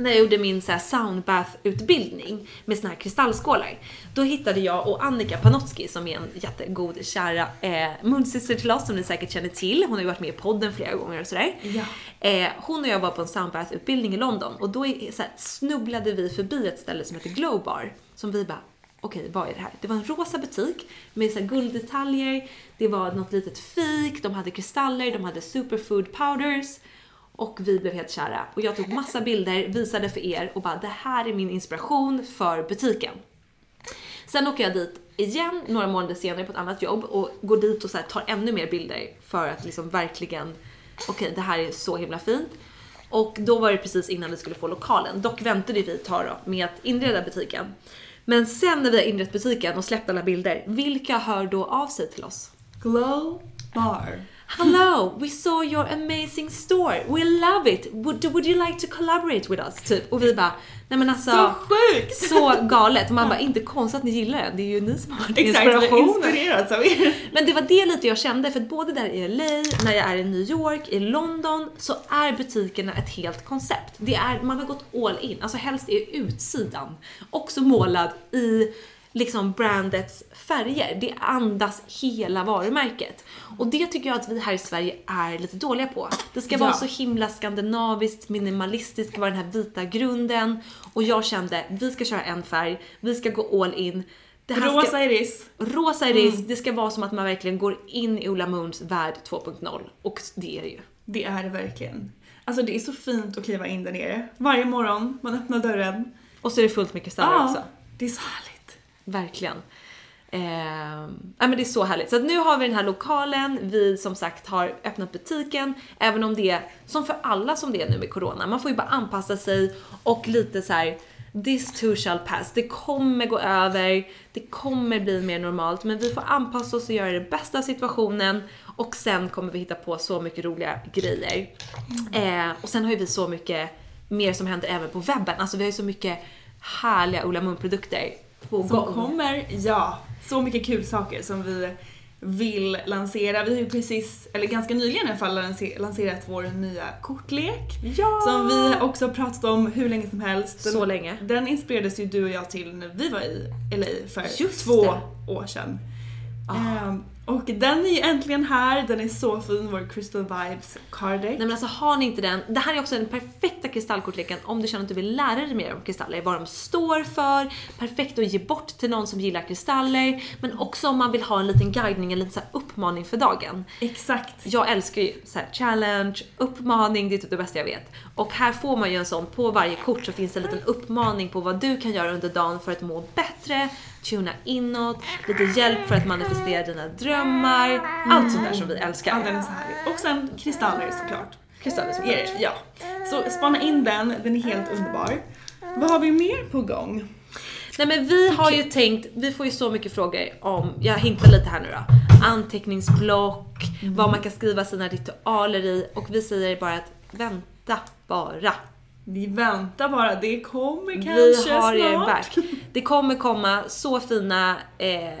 när jag gjorde min så soundbath-utbildning med såna här kristallskålar. Då hittade jag och Annika Panotski som är en jättegod, kära eh, munsyster till oss som ni säkert känner till. Hon har ju varit med i podden flera gånger och sådär. Ja. Eh, hon och jag var på en soundbath-utbildning i London och då är, så här, snubblade vi förbi ett ställe som heter Glow Bar som vi bara Okej, vad är det här? Det var en rosa butik med så här gulddetaljer, det var något litet fik, de hade kristaller, de hade superfood powders och vi blev helt kära. Och jag tog massa bilder, visade för er och bara det här är min inspiration för butiken. Sen åker jag dit igen några månader senare på ett annat jobb och går dit och så här tar ännu mer bilder för att liksom verkligen, okej det här är så himla fint. Och då var det precis innan vi skulle få lokalen. Dock väntade vi ett tag då med att inreda butiken. Men sen när vi har inrett butiken och släppt alla bilder, vilka hör då av sig till oss? Glow Bar. Hello, we saw your amazing store. We love it. Would, would you like to collaborate with us? Typ. Och vi bara, nej men alltså. Så sjukt! Så galet. Och man bara, inte konstigt att ni gillar den. Det är ju ni som har varit Exakt, inspirationen. inspirerats av er. Men det var det lite jag kände, för att både där i LA, när jag är i New York, i London, så är butikerna ett helt koncept. Det är, man har gått all in, alltså helst är utsidan också målad i liksom brandets färger. Det andas hela varumärket. Och det tycker jag att vi här i Sverige är lite dåliga på. Det ska vara Ja. så himla skandinaviskt, minimalistiskt, ska vara den här vita grunden. Och jag kände, vi ska köra en färg, vi ska gå all in. Ska- Rosa iris. Rosa iris, det ska vara som att man verkligen går in i Ola Moons värld 2.0. Och det är det ju. Det är det verkligen. Alltså det är så fint att kliva in där nere. Varje morgon, man öppnar dörren. Och så är det fullt med kristaller också. det är så härligt. Verkligen. Eh, ja, men det är så härligt. Så att nu har vi den här lokalen, vi som sagt har öppnat butiken, även om det är som för alla som det är nu med corona. Man får ju bara anpassa sig och lite så här. This too shall pass. Det kommer gå över, det kommer bli mer normalt, men vi får anpassa oss och göra det bästa av situationen och sen kommer vi hitta på så mycket roliga grejer. Eh, och sen har ju vi så mycket mer som händer även på webben. Alltså vi har ju så mycket härliga Ola Moon produkter på Som gång. kommer, ja. Så mycket kul saker som vi vill lansera. Vi har ju precis, eller ganska nyligen i alla fall, lanse- lanserat vår nya kortlek. Ja! Som vi också har pratat om hur länge som helst. Den, Så länge. Den inspirerades ju du och jag till när vi var i LA för Just två det. år sedan. Ah. Ehm, och den är ju äntligen här, den är så fin, vår Crystal Vibes card deck. Nej men alltså har ni inte den, det här är också den perfekta kristallkortleken om du känner att du vill lära dig mer om kristaller, vad de står för, perfekt att ge bort till någon som gillar kristaller, men också om man vill ha en liten guidning, en liten så uppmaning för dagen. Exakt. Jag älskar ju så challenge, uppmaning, det är typ det bästa jag vet. Och här får man ju en sån, på varje kort så finns det en liten uppmaning på vad du kan göra under dagen för att må bättre, tuna inåt, lite hjälp för att manifestera dina drömmar, allt sånt där som vi älskar. Ja, den är så härlig. Och sen kristaller såklart. Kristaller såklart. Er, ja. Så spana in den, den är helt underbar. Vad har vi mer på gång? Nej men vi har ju tänkt, vi får ju så mycket frågor om, jag hintar lite här nu då, anteckningsblock, vad man kan skriva sina ritualer i och vi säger bara att vänta bara. Vi väntar bara, det kommer kanske vi har er snart. back. Det kommer komma så fina eh,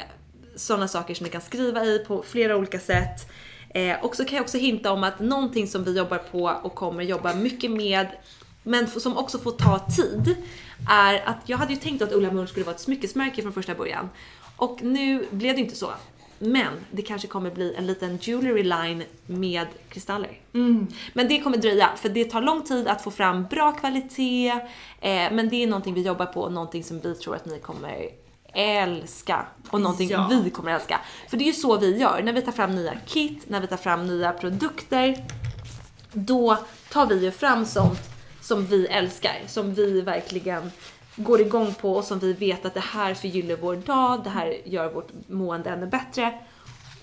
sådana saker som ni kan skriva i på flera olika sätt. Eh, och så kan jag också hinta om att någonting som vi jobbar på och kommer jobba mycket med, men som också får ta tid, är att jag hade ju tänkt att Ulla Munch skulle vara ett smyckesmärke från första början. Och nu blev det inte så. Men det kanske kommer bli en liten jewelry line med kristaller. Men det kommer dröja för det tar lång tid att få fram bra kvalitet. Eh, men det är någonting vi jobbar på och någonting som vi tror att ni kommer älska. Och någonting Ja. vi kommer älska. För det är ju så vi gör. När vi tar fram nya kit, när vi tar fram nya produkter. Då tar vi ju fram sånt som vi älskar. Som vi verkligen går igång på och som vi vet att det här förgyller vår dag, det här gör vårt mående ännu bättre.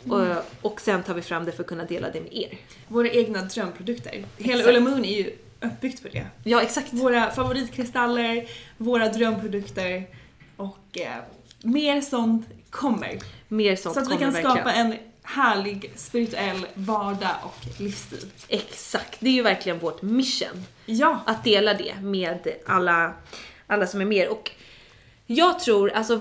Och, och sen tar vi fram det för att kunna dela det med er. Våra egna drömprodukter. Hela. Ulla Moon är ju uppbyggt på det. Ja, exakt. Våra favoritkristaller, våra drömprodukter och eh, mer sånt kommer. Mer sånt Så att vi kan verkligen. skapa en härlig spirituell vardag och livsstil. Exakt, det är ju verkligen vårt mission. Ja, Att dela det med alla, alla som är med. Och jag tror, alltså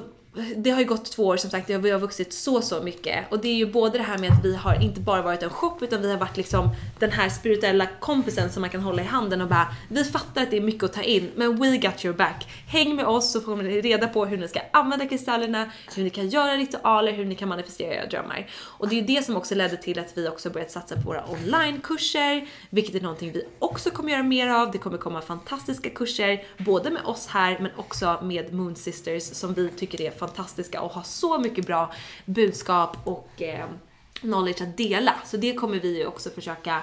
det har ju gått två år som sagt, vi har vuxit så så mycket. Och det är ju både det här med att vi har inte bara varit en shop utan vi har varit liksom den här spirituella kompisen som man kan hålla i handen och bara Vi fattar att det är mycket att ta in men we got your back. Häng med oss så får ni reda på hur ni ska använda kristallerna, hur ni kan göra ritualer, hur ni kan manifestera era drömmar. Och det är ju det som också ledde till att vi också börjat satsa på våra onlinekurser, vilket är någonting vi också kommer göra mer av. Det kommer komma fantastiska kurser, både med oss här men också med Moon Sisters som vi tycker är fantastiska och har så mycket bra budskap och eh, knowledge att dela. Så det kommer vi ju också försöka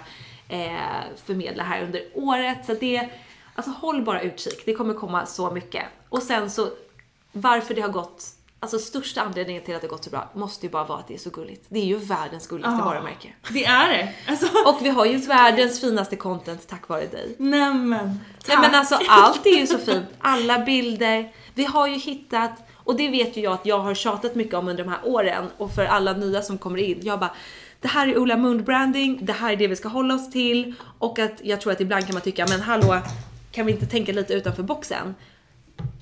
eh, förmedla här under året. Så det, alltså håll bara utkik, det kommer komma så mycket. Och sen så, varför det har gått Alltså största anledningen till att det gått så bra måste ju bara vara att det är så gulligt. Det är ju världens gulligaste Ja. varumärke. det är det. Alltså, Och vi har ju världens finaste content tack vare dig. nämen. Nej men alltså allt är ju så fint. Alla bilder. Vi har ju hittat, och det vet ju jag att jag har tjatat mycket om under de här åren och för alla nya som kommer in. Jag bara, det här är Ola Mund branding, det här är det vi ska hålla oss till och att jag tror att ibland kan man tycka, men hallå, kan vi inte tänka lite utanför boxen?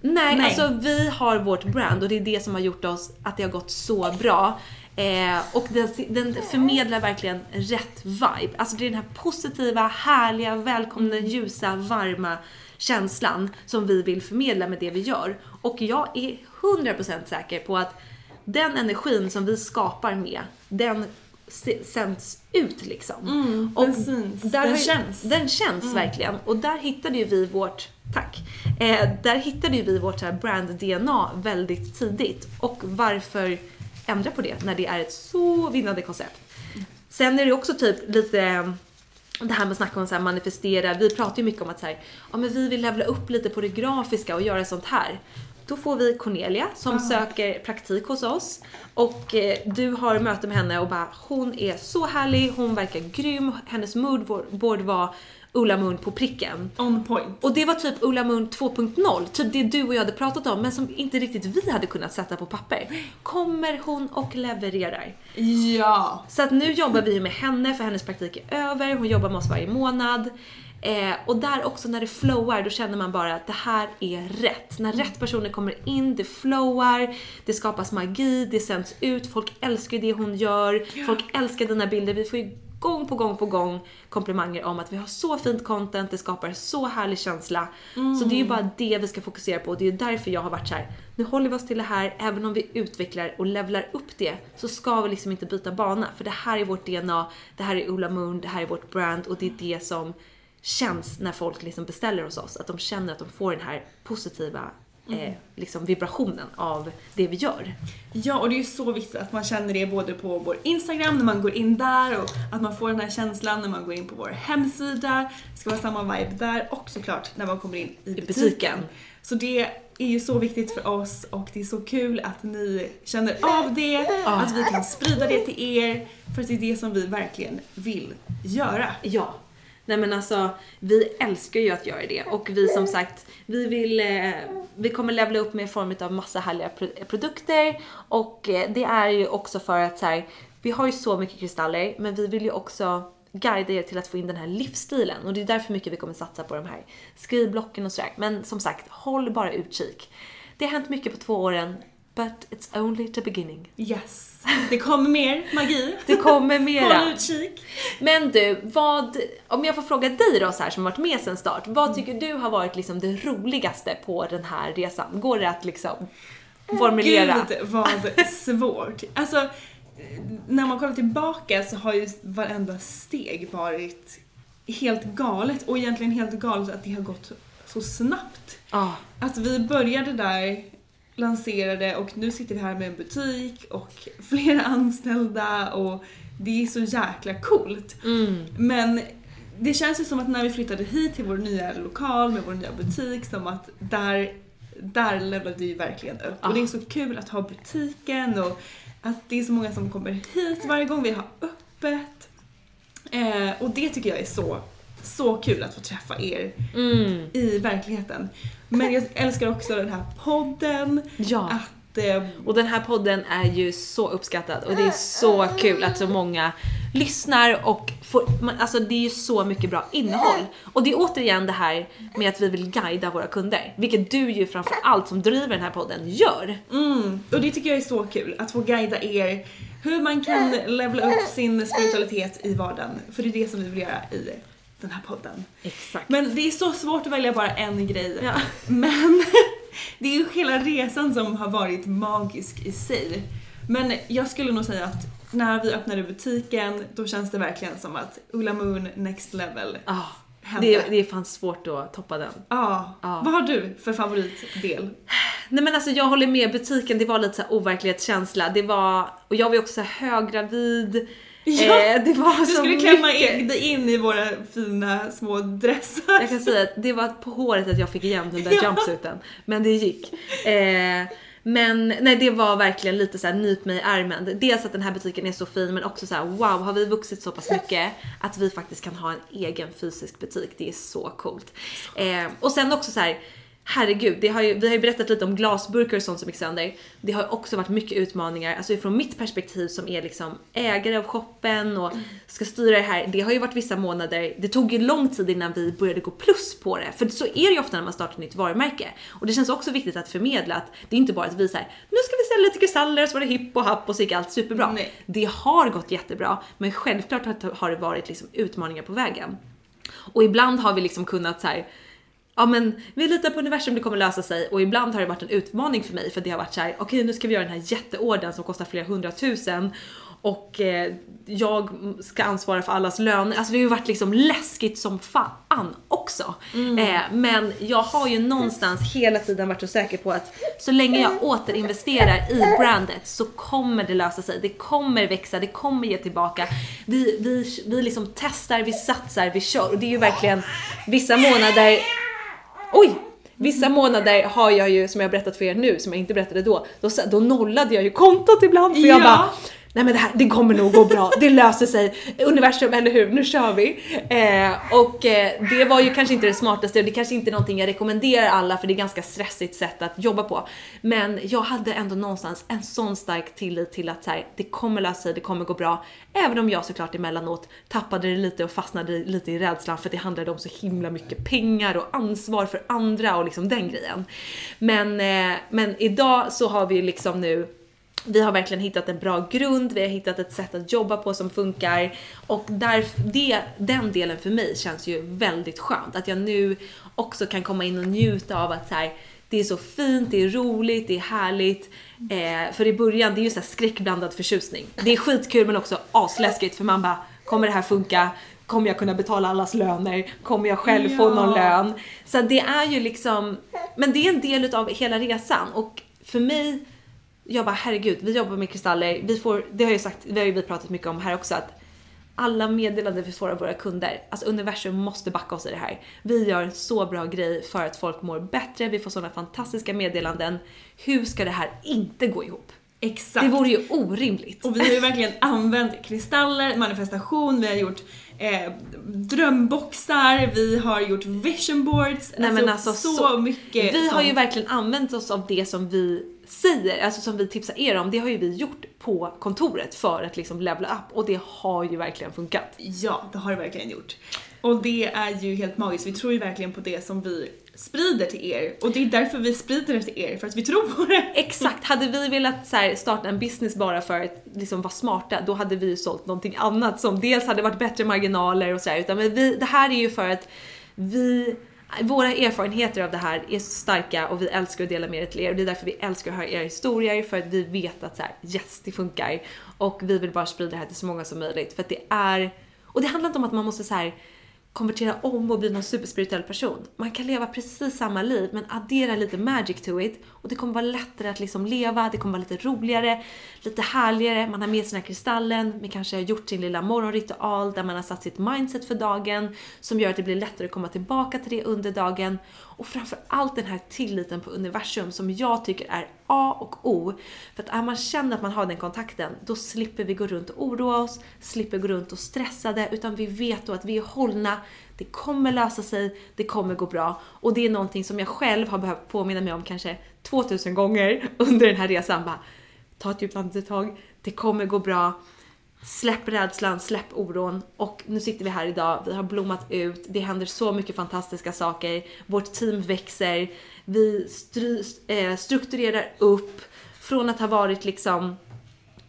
Nej, Nej. alltså vi har vårt brand och det är det som har gjort oss att det har gått så bra. Eh, och den, den förmedlar verkligen rätt vibe. Alltså det är den här positiva, härliga, välkomna, ljusa, varma känslan som vi vill förmedla med det vi gör. Och jag är 100% säker på att den energin som vi skapar med, den sänds ut liksom. och den syns. där Den känns. Den känns verkligen. Och där hittade ju vi vårt, tack, eh, där hittade ju vi vårt brand-DNA väldigt tidigt. Och varför ändra på det när det är ett så vinnande koncept? Sen är det också typ lite det här med att snacka om så här manifestera, vi pratar ju mycket om att så här, ja men vi vill levla upp lite på det grafiska och göra sånt här. Då får vi Cornelia som söker praktik hos oss och eh, du har möte med henne och bara hon är så härlig, hon verkar grym, hennes moodboard var Ulla Mund på pricken. On point. Och det var typ Ulla Mund 2.0, typ det du och jag hade pratat om men som inte riktigt vi hade kunnat sätta på papper. Kommer hon och levererar. Ja. Så att nu jobbar vi med henne för hennes praktik är över, hon jobbar med oss varje månad. Eh, och där också när det flowar, då känner man bara att det här är rätt. När rätt personer kommer in, det flowar, det skapas magi, det sänds ut, folk älskar det hon gör, folk älskar dina bilder. Vi får ju gång på gång på gång komplimanger om att vi har så fint content, det skapar så härlig känsla. Så det är ju bara det vi ska fokusera på och det är ju därför jag har varit så här. nu håller vi oss till det här, även om vi utvecklar och levlar upp det så ska vi liksom inte byta bana för det här är vårt DNA, det här är Ola Moon, det här är vårt brand och det är det som känns när folk liksom beställer hos oss, att de känner att de får den här positiva eh, liksom vibrationen av det vi gör. Ja, och det är ju så viktigt att man känner det både på vår Instagram när man går in där och att man får den här känslan när man går in på vår hemsida. Det ska vara samma vibe där och såklart när man kommer in i butiken. butiken. Så det är ju så viktigt för oss och det är så kul att ni känner av det, att vi kan sprida det till er. För att det är det som vi verkligen vill göra. Ja. Nej men alltså, vi älskar ju att göra det och vi som sagt, vi vill, eh, vi kommer levla upp med form av massa härliga produkter och eh, det är ju också för att så här, vi har ju så mycket kristaller men vi vill ju också guida er till att få in den här livsstilen och det är därför mycket vi kommer satsa på de här skrivblocken och sådär. Men som sagt, håll bara utkik. Det har hänt mycket på två åren, but it's only the beginning. Yes. Det kommer mer magi. Det kommer mera. Håll utkik. Men du, vad, om jag får fråga dig då så här som varit med sedan start, vad tycker du har varit liksom det roligaste på den här resan? Går det att liksom formulera? Gud vad svårt. Alltså, när man kollar tillbaka så har ju varenda steg varit helt galet och egentligen helt galet att det har gått så snabbt. Ja. Att vi började där, lanserade och nu sitter vi här med en butik och flera anställda och det är så jäkla coolt. Men det känns ju som att när vi flyttade hit till vår nya lokal med vår nya butik som att där, där levlade vi verkligen upp. Och det är så kul att ha butiken och att det är så många som kommer hit varje gång vi har öppet. Eh, och det tycker jag är så, så kul att få träffa er i verkligheten. Men jag älskar också den här podden. Ja. Att eh, Och den här podden är ju så uppskattad och det är så kul att så många lyssnar och får, man, alltså det är ju så mycket bra innehåll. Och det är återigen det här med att vi vill guida våra kunder, vilket du ju framför allt som driver den här podden gör. Mm, och det tycker jag är så kul, att få guida er hur man kan levla upp sin spiritualitet i vardagen. För det är det som vi vill göra i den här podden. Exakt. Men det är så svårt att välja bara en grej. Ja. Men det är ju hela resan som har varit magisk i sig. Men jag skulle nog säga att när vi öppnade butiken, då känns det verkligen som att Ulla Moon next level Ah, hände. det, det är fan svårt att toppa den. Ja. Ja. Vad har du för favoritdel? Nej men alltså jag håller med, butiken det var lite så overklighetskänsla. Det var, och jag var ju också höggravid. Ja, eh, det var Du så skulle klämma mycket. in, dig in i våra fina små dressar. Jag kan säga att det var på håret att jag fick igen den där Ja. jumpsuiten. Men det gick. Eh, men nej det var verkligen lite så här nyp mig i armen. Dels att den här butiken är så fin men också så här: wow har vi vuxit så pass mycket att vi faktiskt kan ha en egen fysisk butik. Det är så coolt. Eh, och sen också så här. Herregud, har ju, vi har ju berättat lite om glasburkar och sånt som gick sönder. Det har också varit mycket utmaningar, alltså från mitt perspektiv som är liksom ägare av shoppen och ska styra det här. Det har ju varit vissa månader, det tog ju lång tid innan vi började gå plus på det. För så är det ju ofta när man startar ett nytt varumärke. Och det känns också viktigt att förmedla att det är inte bara att vi säger nu ska vi sälja lite kristaller så var det hipp och happ och så gick allt superbra. Nej. Det har gått jättebra, men självklart har- har det varit liksom utmaningar på vägen. Och ibland har vi liksom kunnat så här. Ja men vi litar på universum, det kommer lösa sig och ibland har det varit en utmaning för mig för det har varit så här: okej nu ska vi göra den här jätteordern som kostar flera hundratusen och eh, jag ska ansvara för allas löner. Alltså det har ju varit liksom läskigt som fan också. Eh, men jag har ju någonstans hela tiden varit så säker på att så länge jag återinvesterar i brandet så kommer det lösa sig. Det kommer växa, det kommer ge tillbaka. Vi, vi, vi liksom testar, vi satsar, vi kör och det är ju verkligen vissa månader Oj! Vissa månader har jag ju, som jag har berättat för er nu, som jag inte berättade då, då, då nollade jag ju kontot ibland för jag Ja. bara nej men det här, det kommer nog gå bra, det löser sig, universum, eller hur, nu kör vi. Eh, och eh, det var ju kanske inte det smartaste och det kanske inte är någonting jag rekommenderar alla för det är ganska stressigt sätt att jobba på. Men jag hade ändå någonstans en sån stark tillit till att så här, det kommer lösa sig, det kommer gå bra. Även om jag såklart emellanåt tappade det lite och fastnade lite i rädslan för att det handlade om så himla mycket pengar och ansvar för andra och liksom den grejen. Men, eh, men idag så har vi liksom nu vi har verkligen hittat en bra grund, vi har hittat ett sätt att jobba på som funkar och där, det, den delen för mig känns ju väldigt skönt. Att jag nu också kan komma in och njuta av att så här, det är så fint, det är roligt, det är härligt. Eh, för i början, det är ju så här skräckblandad förtjusning. Det är skitkul men också asläskigt för man bara, kommer det här funka? Kommer jag kunna betala allas löner? Kommer jag själv få någon lön? Så det är ju liksom, men det är en del utav hela resan och för mig jag bara herregud, vi jobbar med kristaller, vi får, det har jag sagt, det har ju vi pratat mycket om här också att alla meddelanden vi får av våra kunder, alltså universum måste backa oss i det här. Vi gör en så bra grej för att folk mår bättre, vi får sådana fantastiska meddelanden. Hur ska det här inte gå ihop? Exakt. Det vore ju orimligt. Och vi har ju verkligen använt kristaller, manifestation, vi har gjort eh, drömboxar, vi har gjort vision boards, Nej, alltså, men alltså, så, så- mycket Vi har ju sånt. verkligen använt oss av det som vi säger, alltså som vi tipsar er om, det har ju vi gjort på kontoret för att liksom levla upp och det har ju verkligen funkat. Ja, det har det verkligen gjort. Och det är ju helt magiskt. Vi tror ju verkligen på det som vi sprider till er. Och det är därför vi sprider det till er, för att vi tror på det. Exakt, hade vi velat så här, starta en business bara för att liksom vara smarta, då hade vi ju sålt någonting annat som dels hade varit bättre marginaler och sådär. Utan men vi, det här är ju för att vi, våra erfarenheter av det här är så starka och vi älskar att dela med er till er. Och det är därför vi älskar att höra era historier, för att vi vet att så här, yes, det funkar. Och vi vill bara sprida det här till så många som möjligt. För att det är, och det handlar inte om att man måste så här konvertera om och bli någon superspirituell person. Man kan leva precis samma liv men addera lite magic to it. Och det kommer vara lättare att liksom leva, det kommer vara lite roligare, lite härligare, man har med sig den här kristallen, man kanske har gjort sin lilla morgonritual där man har satt sitt mindset för dagen som gör att det blir lättare att komma tillbaka till det under dagen och framför allt den här tilliten på universum som jag tycker är A och O. För att är man känner att man har den kontakten, då slipper vi gå runt och oroa oss, slipper gå runt och stressade, utan vi vet då att vi är hållna, det kommer lösa sig, det kommer gå bra. Och det är någonting som jag själv har behövt påminna mig om kanske 2000 gånger under den här resan. Bara, ta ett djupt andetag, det kommer gå bra. Släpp rädslan, släpp oron. Och nu sitter vi här idag, vi har blommat ut, det händer så mycket fantastiska saker, vårt team växer, vi stru, eh, strukturerar upp. Från att ha varit liksom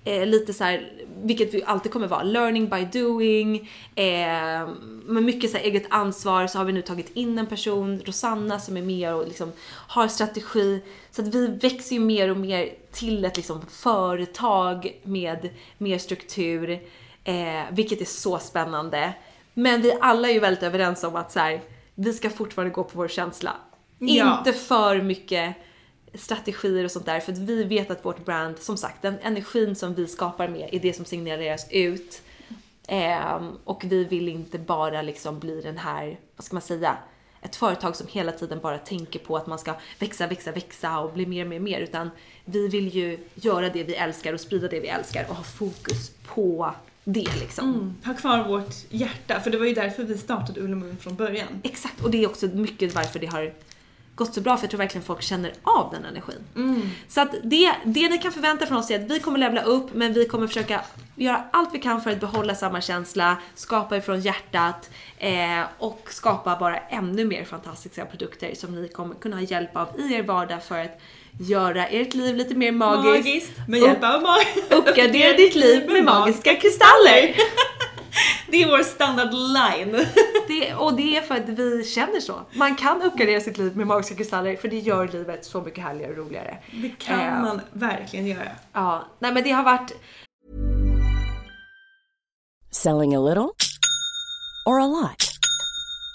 eh, lite så här, vilket vi alltid kommer vara, learning by doing, eh, med mycket så här eget ansvar så har vi nu tagit in en person, Rosanna som är med och liksom har strategi. Så att vi växer ju mer och mer till ett liksom företag med mer struktur, eh, vilket är så spännande. Men vi alla är ju väldigt överens om att så här, vi ska fortfarande gå på vår känsla. Ja. Inte för mycket strategier och sånt där för att vi vet att vårt brand, som sagt, den energin som vi skapar med är det som signaleras ut. Ehm, och vi vill inte bara liksom bli den här, vad ska man säga, ett företag som hela tiden bara tänker på att man ska växa, växa, växa och bli mer, mer, mer utan vi vill ju göra det vi älskar och sprida det vi älskar och ha fokus på det liksom. Ha kvar vårt hjärta, för det var ju därför vi startade Ullamun från början. Exakt, och det är också mycket varför det har gått så bra för jag tror verkligen folk känner av den energin. Så att det, det ni kan förvänta från oss är att vi kommer levla upp men vi kommer försöka göra allt vi kan för att behålla samma känsla, skapa ifrån hjärtat eh, och skapa bara ännu mer fantastiska produkter som ni kommer kunna ha hjälp av i er vardag för att göra ert liv lite mer magiskt. Magiskt, med hjälp av mag. Uppgradera ditt liv med magiska kristaller! Det är vår standard line. Det, och det är för att vi känner så. Man kan uppgradera sitt liv med magiska kristaller för det gör livet så mycket härligare och roligare. Det kan Eh, man verkligen göra. Ja, nej men det har varit Selling a little or a lot?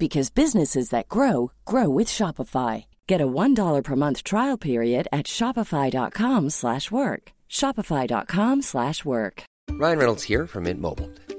because businesses that grow grow with Shopify. Get a $1 per month trial period at Shopify.com slash work. Shopify.com slash work. Ryan Reynolds here from Mint Mobile.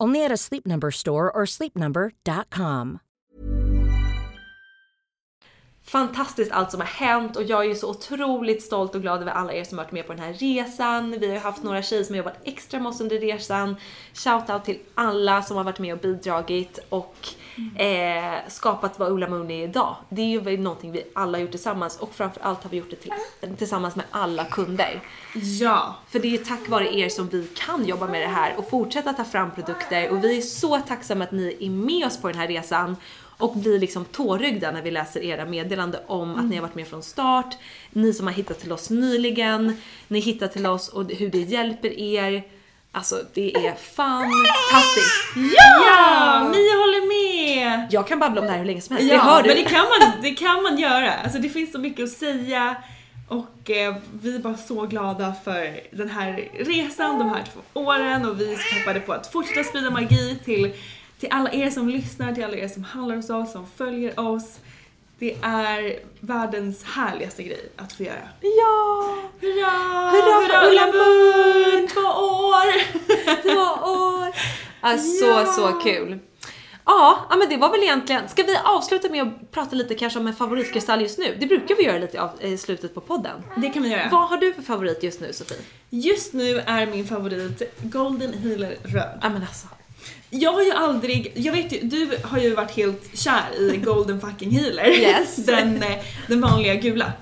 Only at a Sleep Number store or sleepnumber.com. fantastiskt allt som har hänt och jag är så otroligt stolt och glad över alla er som har varit med på den här resan. Vi har haft några tjejer som har jobbat extra med oss under resan. Shoutout till alla som har varit med och bidragit och eh, skapat vad Ulla Moon är idag. Det är ju någonting vi alla har gjort tillsammans och framförallt har vi gjort det till, tillsammans med alla kunder. Ja. För det är tack vare er som vi kan jobba med det här och fortsätta ta fram produkter och vi är så tacksamma att ni är med oss på den här resan och blir liksom tårögda när vi läser era meddelanden om att ni har varit med från start, ni som har hittat till oss nyligen, ni hittar till oss och hur det hjälper er. Alltså det är fantastiskt. Ja! Mia håller med! Jag kan babbla om det här hur länge som helst, Ja, det hör du. men det kan, man, det kan man göra. Alltså det finns så mycket att säga och eh, vi är bara så glada för den här resan, de här två åren och vi peppade på att fortsätta sprida magi till, till alla er som lyssnar, till alla er som handlar hos oss, som följer oss. Det är världens härligaste grej att få göra. Ja! Hurra! Hurra för Ulla Moon! Två år! Två år! Alltså Ja. så kul. Ja, ja, men det var väl egentligen, ska vi avsluta med att prata lite kanske om en favoritkristall just nu? Det brukar vi göra lite av- i slutet på podden. Det kan vi göra. Vad har du för favorit just nu Sofie? Just nu är min favorit Golden Healer röd. Ja men alltså. Jag har ju aldrig, jag vet ju, du har ju varit helt kär i Golden fucking Healer. Yes. den, eh, den vanliga gula.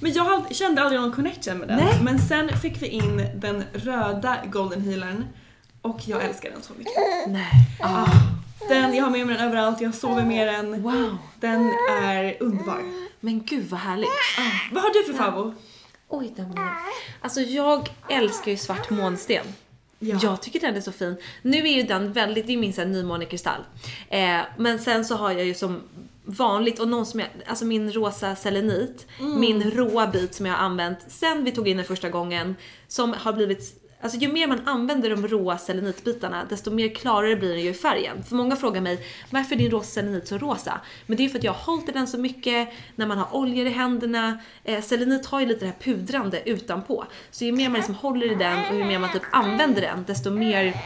Men jag kände aldrig någon connection med den. Nej. Men sen fick vi in den röda Golden Healern och jag älskar den så mycket. Nej. Ah, den, jag har med mig den överallt, jag sover med den. Wow. Den är underbar. Men gud vad härligt. Vad har du för favo? Oj, den blev... Alltså jag älskar ju svart månsten. Ja. Jag tycker den är så fin. Nu är ju den väldigt, det är min sån här nymånekristall. Eh, men sen så har jag ju som vanligt och någon som jag, alltså min rosa selenit, min råa bit som jag har använt sen vi tog in den första gången, som har blivit Alltså ju mer man använder de råa selenitbitarna desto mer klarare blir den ju i färgen. För många frågar mig varför är din rosa selenit så rosa? Men det är ju för att jag har hållit i den så mycket när man har oljor i händerna. Eh, selenit har ju lite det här pudrande utanpå. Så ju mer man liksom håller i den och ju mer man typ använder den desto mer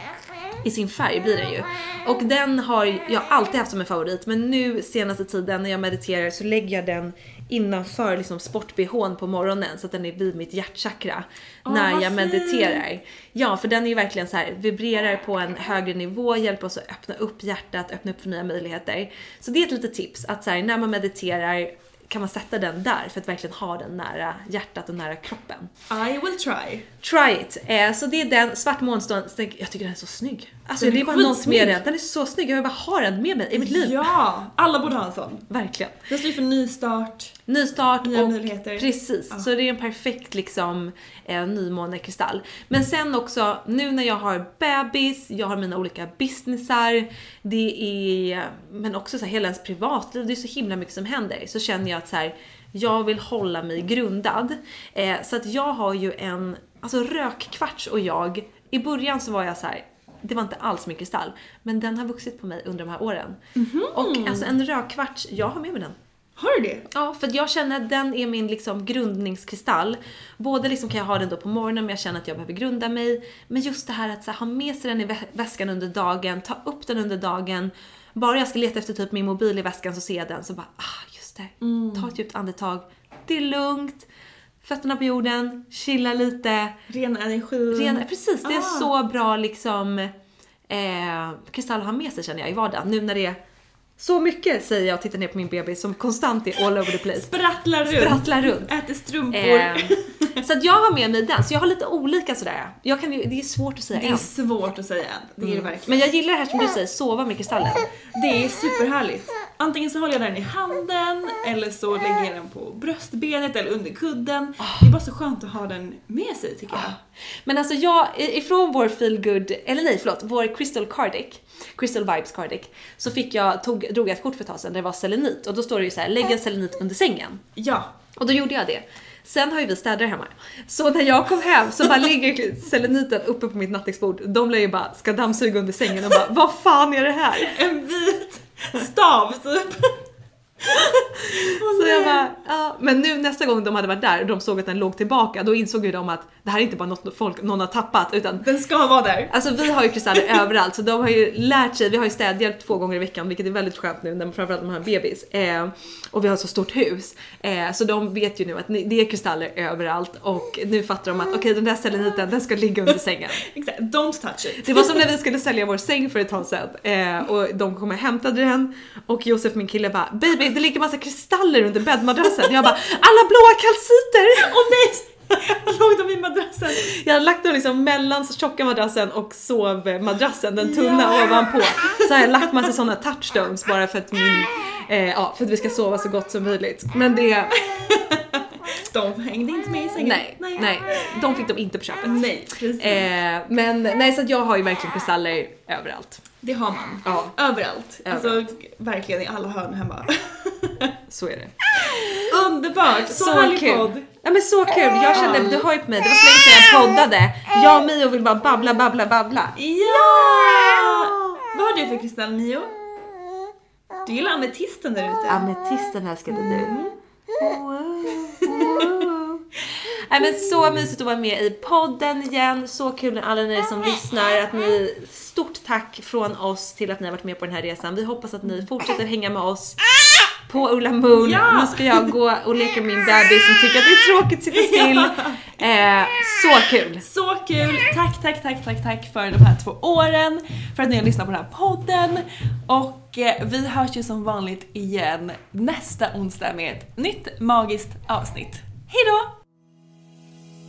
i sin färg blir den ju. Och den har jag alltid haft som en favorit men nu senaste tiden när jag mediterar så lägger jag den innanför liksom sport-bhn på morgonen så att den är vid mitt hjärtchakra när vad jag mediterar. Ja, för den är ju verkligen så här vibrerar på en högre nivå, hjälper oss att öppna upp hjärtat, öppna upp för nya möjligheter. Så det är ett litet tips att så här, när man mediterar kan man sätta den där för att verkligen ha den nära hjärtat och nära kroppen. I will try. Try it! Eh, så det är den, svart månstånd, jag tycker den är så snygg. Alltså Den det är bara något med den, den är så snygg, jag vill bara ha den med mig i mitt liv. Ja, alla borde ha en sån. Verkligen. Den står ju för nystart. Nystart Nya och möjligheter. precis, Ja. så det är en perfekt liksom eh, nymånekristall. Men sen också nu när jag har bebis, jag har mina olika businessar, det är, men också så här, hela ens privatliv, det är så himla mycket som händer. Så känner jag att så här, jag vill hålla mig grundad. Eh, så att jag har ju en, alltså rökkvarts och jag, i början så var jag så här. Det var inte alls min kristall, men den har vuxit på mig under de här åren. Och alltså en rökkvarts, jag har med mig den. Har du det? Ja, för jag känner att den är min liksom grundningskristall. Både liksom kan jag ha den då på morgonen om jag känner att jag behöver grunda mig. Men just det här att så här, ha med sig den i vä- väskan under dagen, ta upp den under dagen. Bara jag ska leta efter typ min mobil i väskan så ser jag den så bara, ah just det. Ta ett djupt andetag. Det är lugnt. Fötterna på jorden, chilla lite. Ren energi. Ren, precis, det är Ah. så bra liksom eh, kristall att ha med sig känner jag i vardagen. Nu när det är så mycket säger jag och tittar ner på min bebis som konstant är all over the place. Sprattlar runt. Sprattlar runt. Äter strumpor. Eh, så att jag har med mig den, så jag har lite olika sådär. Jag kan det är svårt att säga det är en. svårt att säga än. Det är det Mm. verkligen. Men jag gillar det här som du säger, sova med kristallen. Det är superhärligt. Antingen så håller jag den i handen eller så lägger jag den på bröstbenet eller under kudden. Det är bara så skönt att ha den med sig tycker jag. Men alltså jag, ifrån vår feel good eller nej förlåt, vår Crystal Cardic, Crystal Vibes Cardic, så fick jag, tog, drog jag ett kort för ett tag sedan där det var selenit och då står det ju så här: lägg en selenit under sängen. Ja. Och då gjorde jag det. Sen har ju vi städare hemma. Så när jag kom hem så bara ligger seleniten uppe på mitt nattduksbord. De lär ju bara ska dammsuga under sängen och bara vad fan är det här? En vit stav typ. Så jag bara, ja. Men nu nästa gång de hade varit där och de såg att den låg tillbaka, då insåg ju de att det här är inte bara något folk, någon har tappat utan Den ska vara där. Alltså vi har ju kristaller överallt så de har ju lärt sig, vi har ju städhjälp två gånger i veckan vilket är väldigt skönt nu när framförallt de har en bebis. Eh, och vi har ett så stort hus. Eh, så de vet ju nu att det är kristaller överallt och nu fattar de att okej den där seleniten den ska ligga under sängen. Exakt, don't touch it. Det var som när vi skulle sälja vår säng för ett tag sedan eh, och de kom och hämtade den och Josef min kille bara baby det ligger massa kristaller under bäddmadrassen. Jag bara alla blåa kalciter! Åh nej! Låg de i madrassen? Jag hade lagt dem liksom mellan tjocka madrassen och sovmadrassen, den tunna Ja. ovanpå. Så har jag lagt massa sådana touchstones bara för att min, eh, ja, för att vi ska sova så gott som möjligt. Men det, De hängde inte med i sängen. nej, nej, de fick de inte på köpet. Nej, precis. Eh, men nej, så jag har ju verkligen kristaller överallt. Det har man. Ja, Överallt. Alltså Överallt. verkligen i alla hörn hemma. Så är det. Underbart! Så, härlig kul. podd. Ja men så kul, jag kände, du har ju på mig, det var så länge sedan jag poddade. Jag och Mio vill bara babbla, babbla, babbla. Ja! Vad har du för kristall Mio? Du gillar ametisten där ute. Ametisten älskade du. Nej men så mysigt att vara med i podden igen. Så kul med alla ni som lyssnar. Att ni, stort tack från oss till att ni har varit med på den här resan. Vi hoppas att ni fortsätter hänga med oss på Ulla Moon. Ja! Nu ska jag gå och leka med min bebis som tycker att det är tråkigt att sitta still. Eh, så kul! Så kul! Tack, tack, tack, tack, tack för de här två åren, för att ni har lyssnat på den här podden. Och eh, vi hörs ju som vanligt igen nästa onsdag med ett nytt magiskt avsnitt. Hejdå!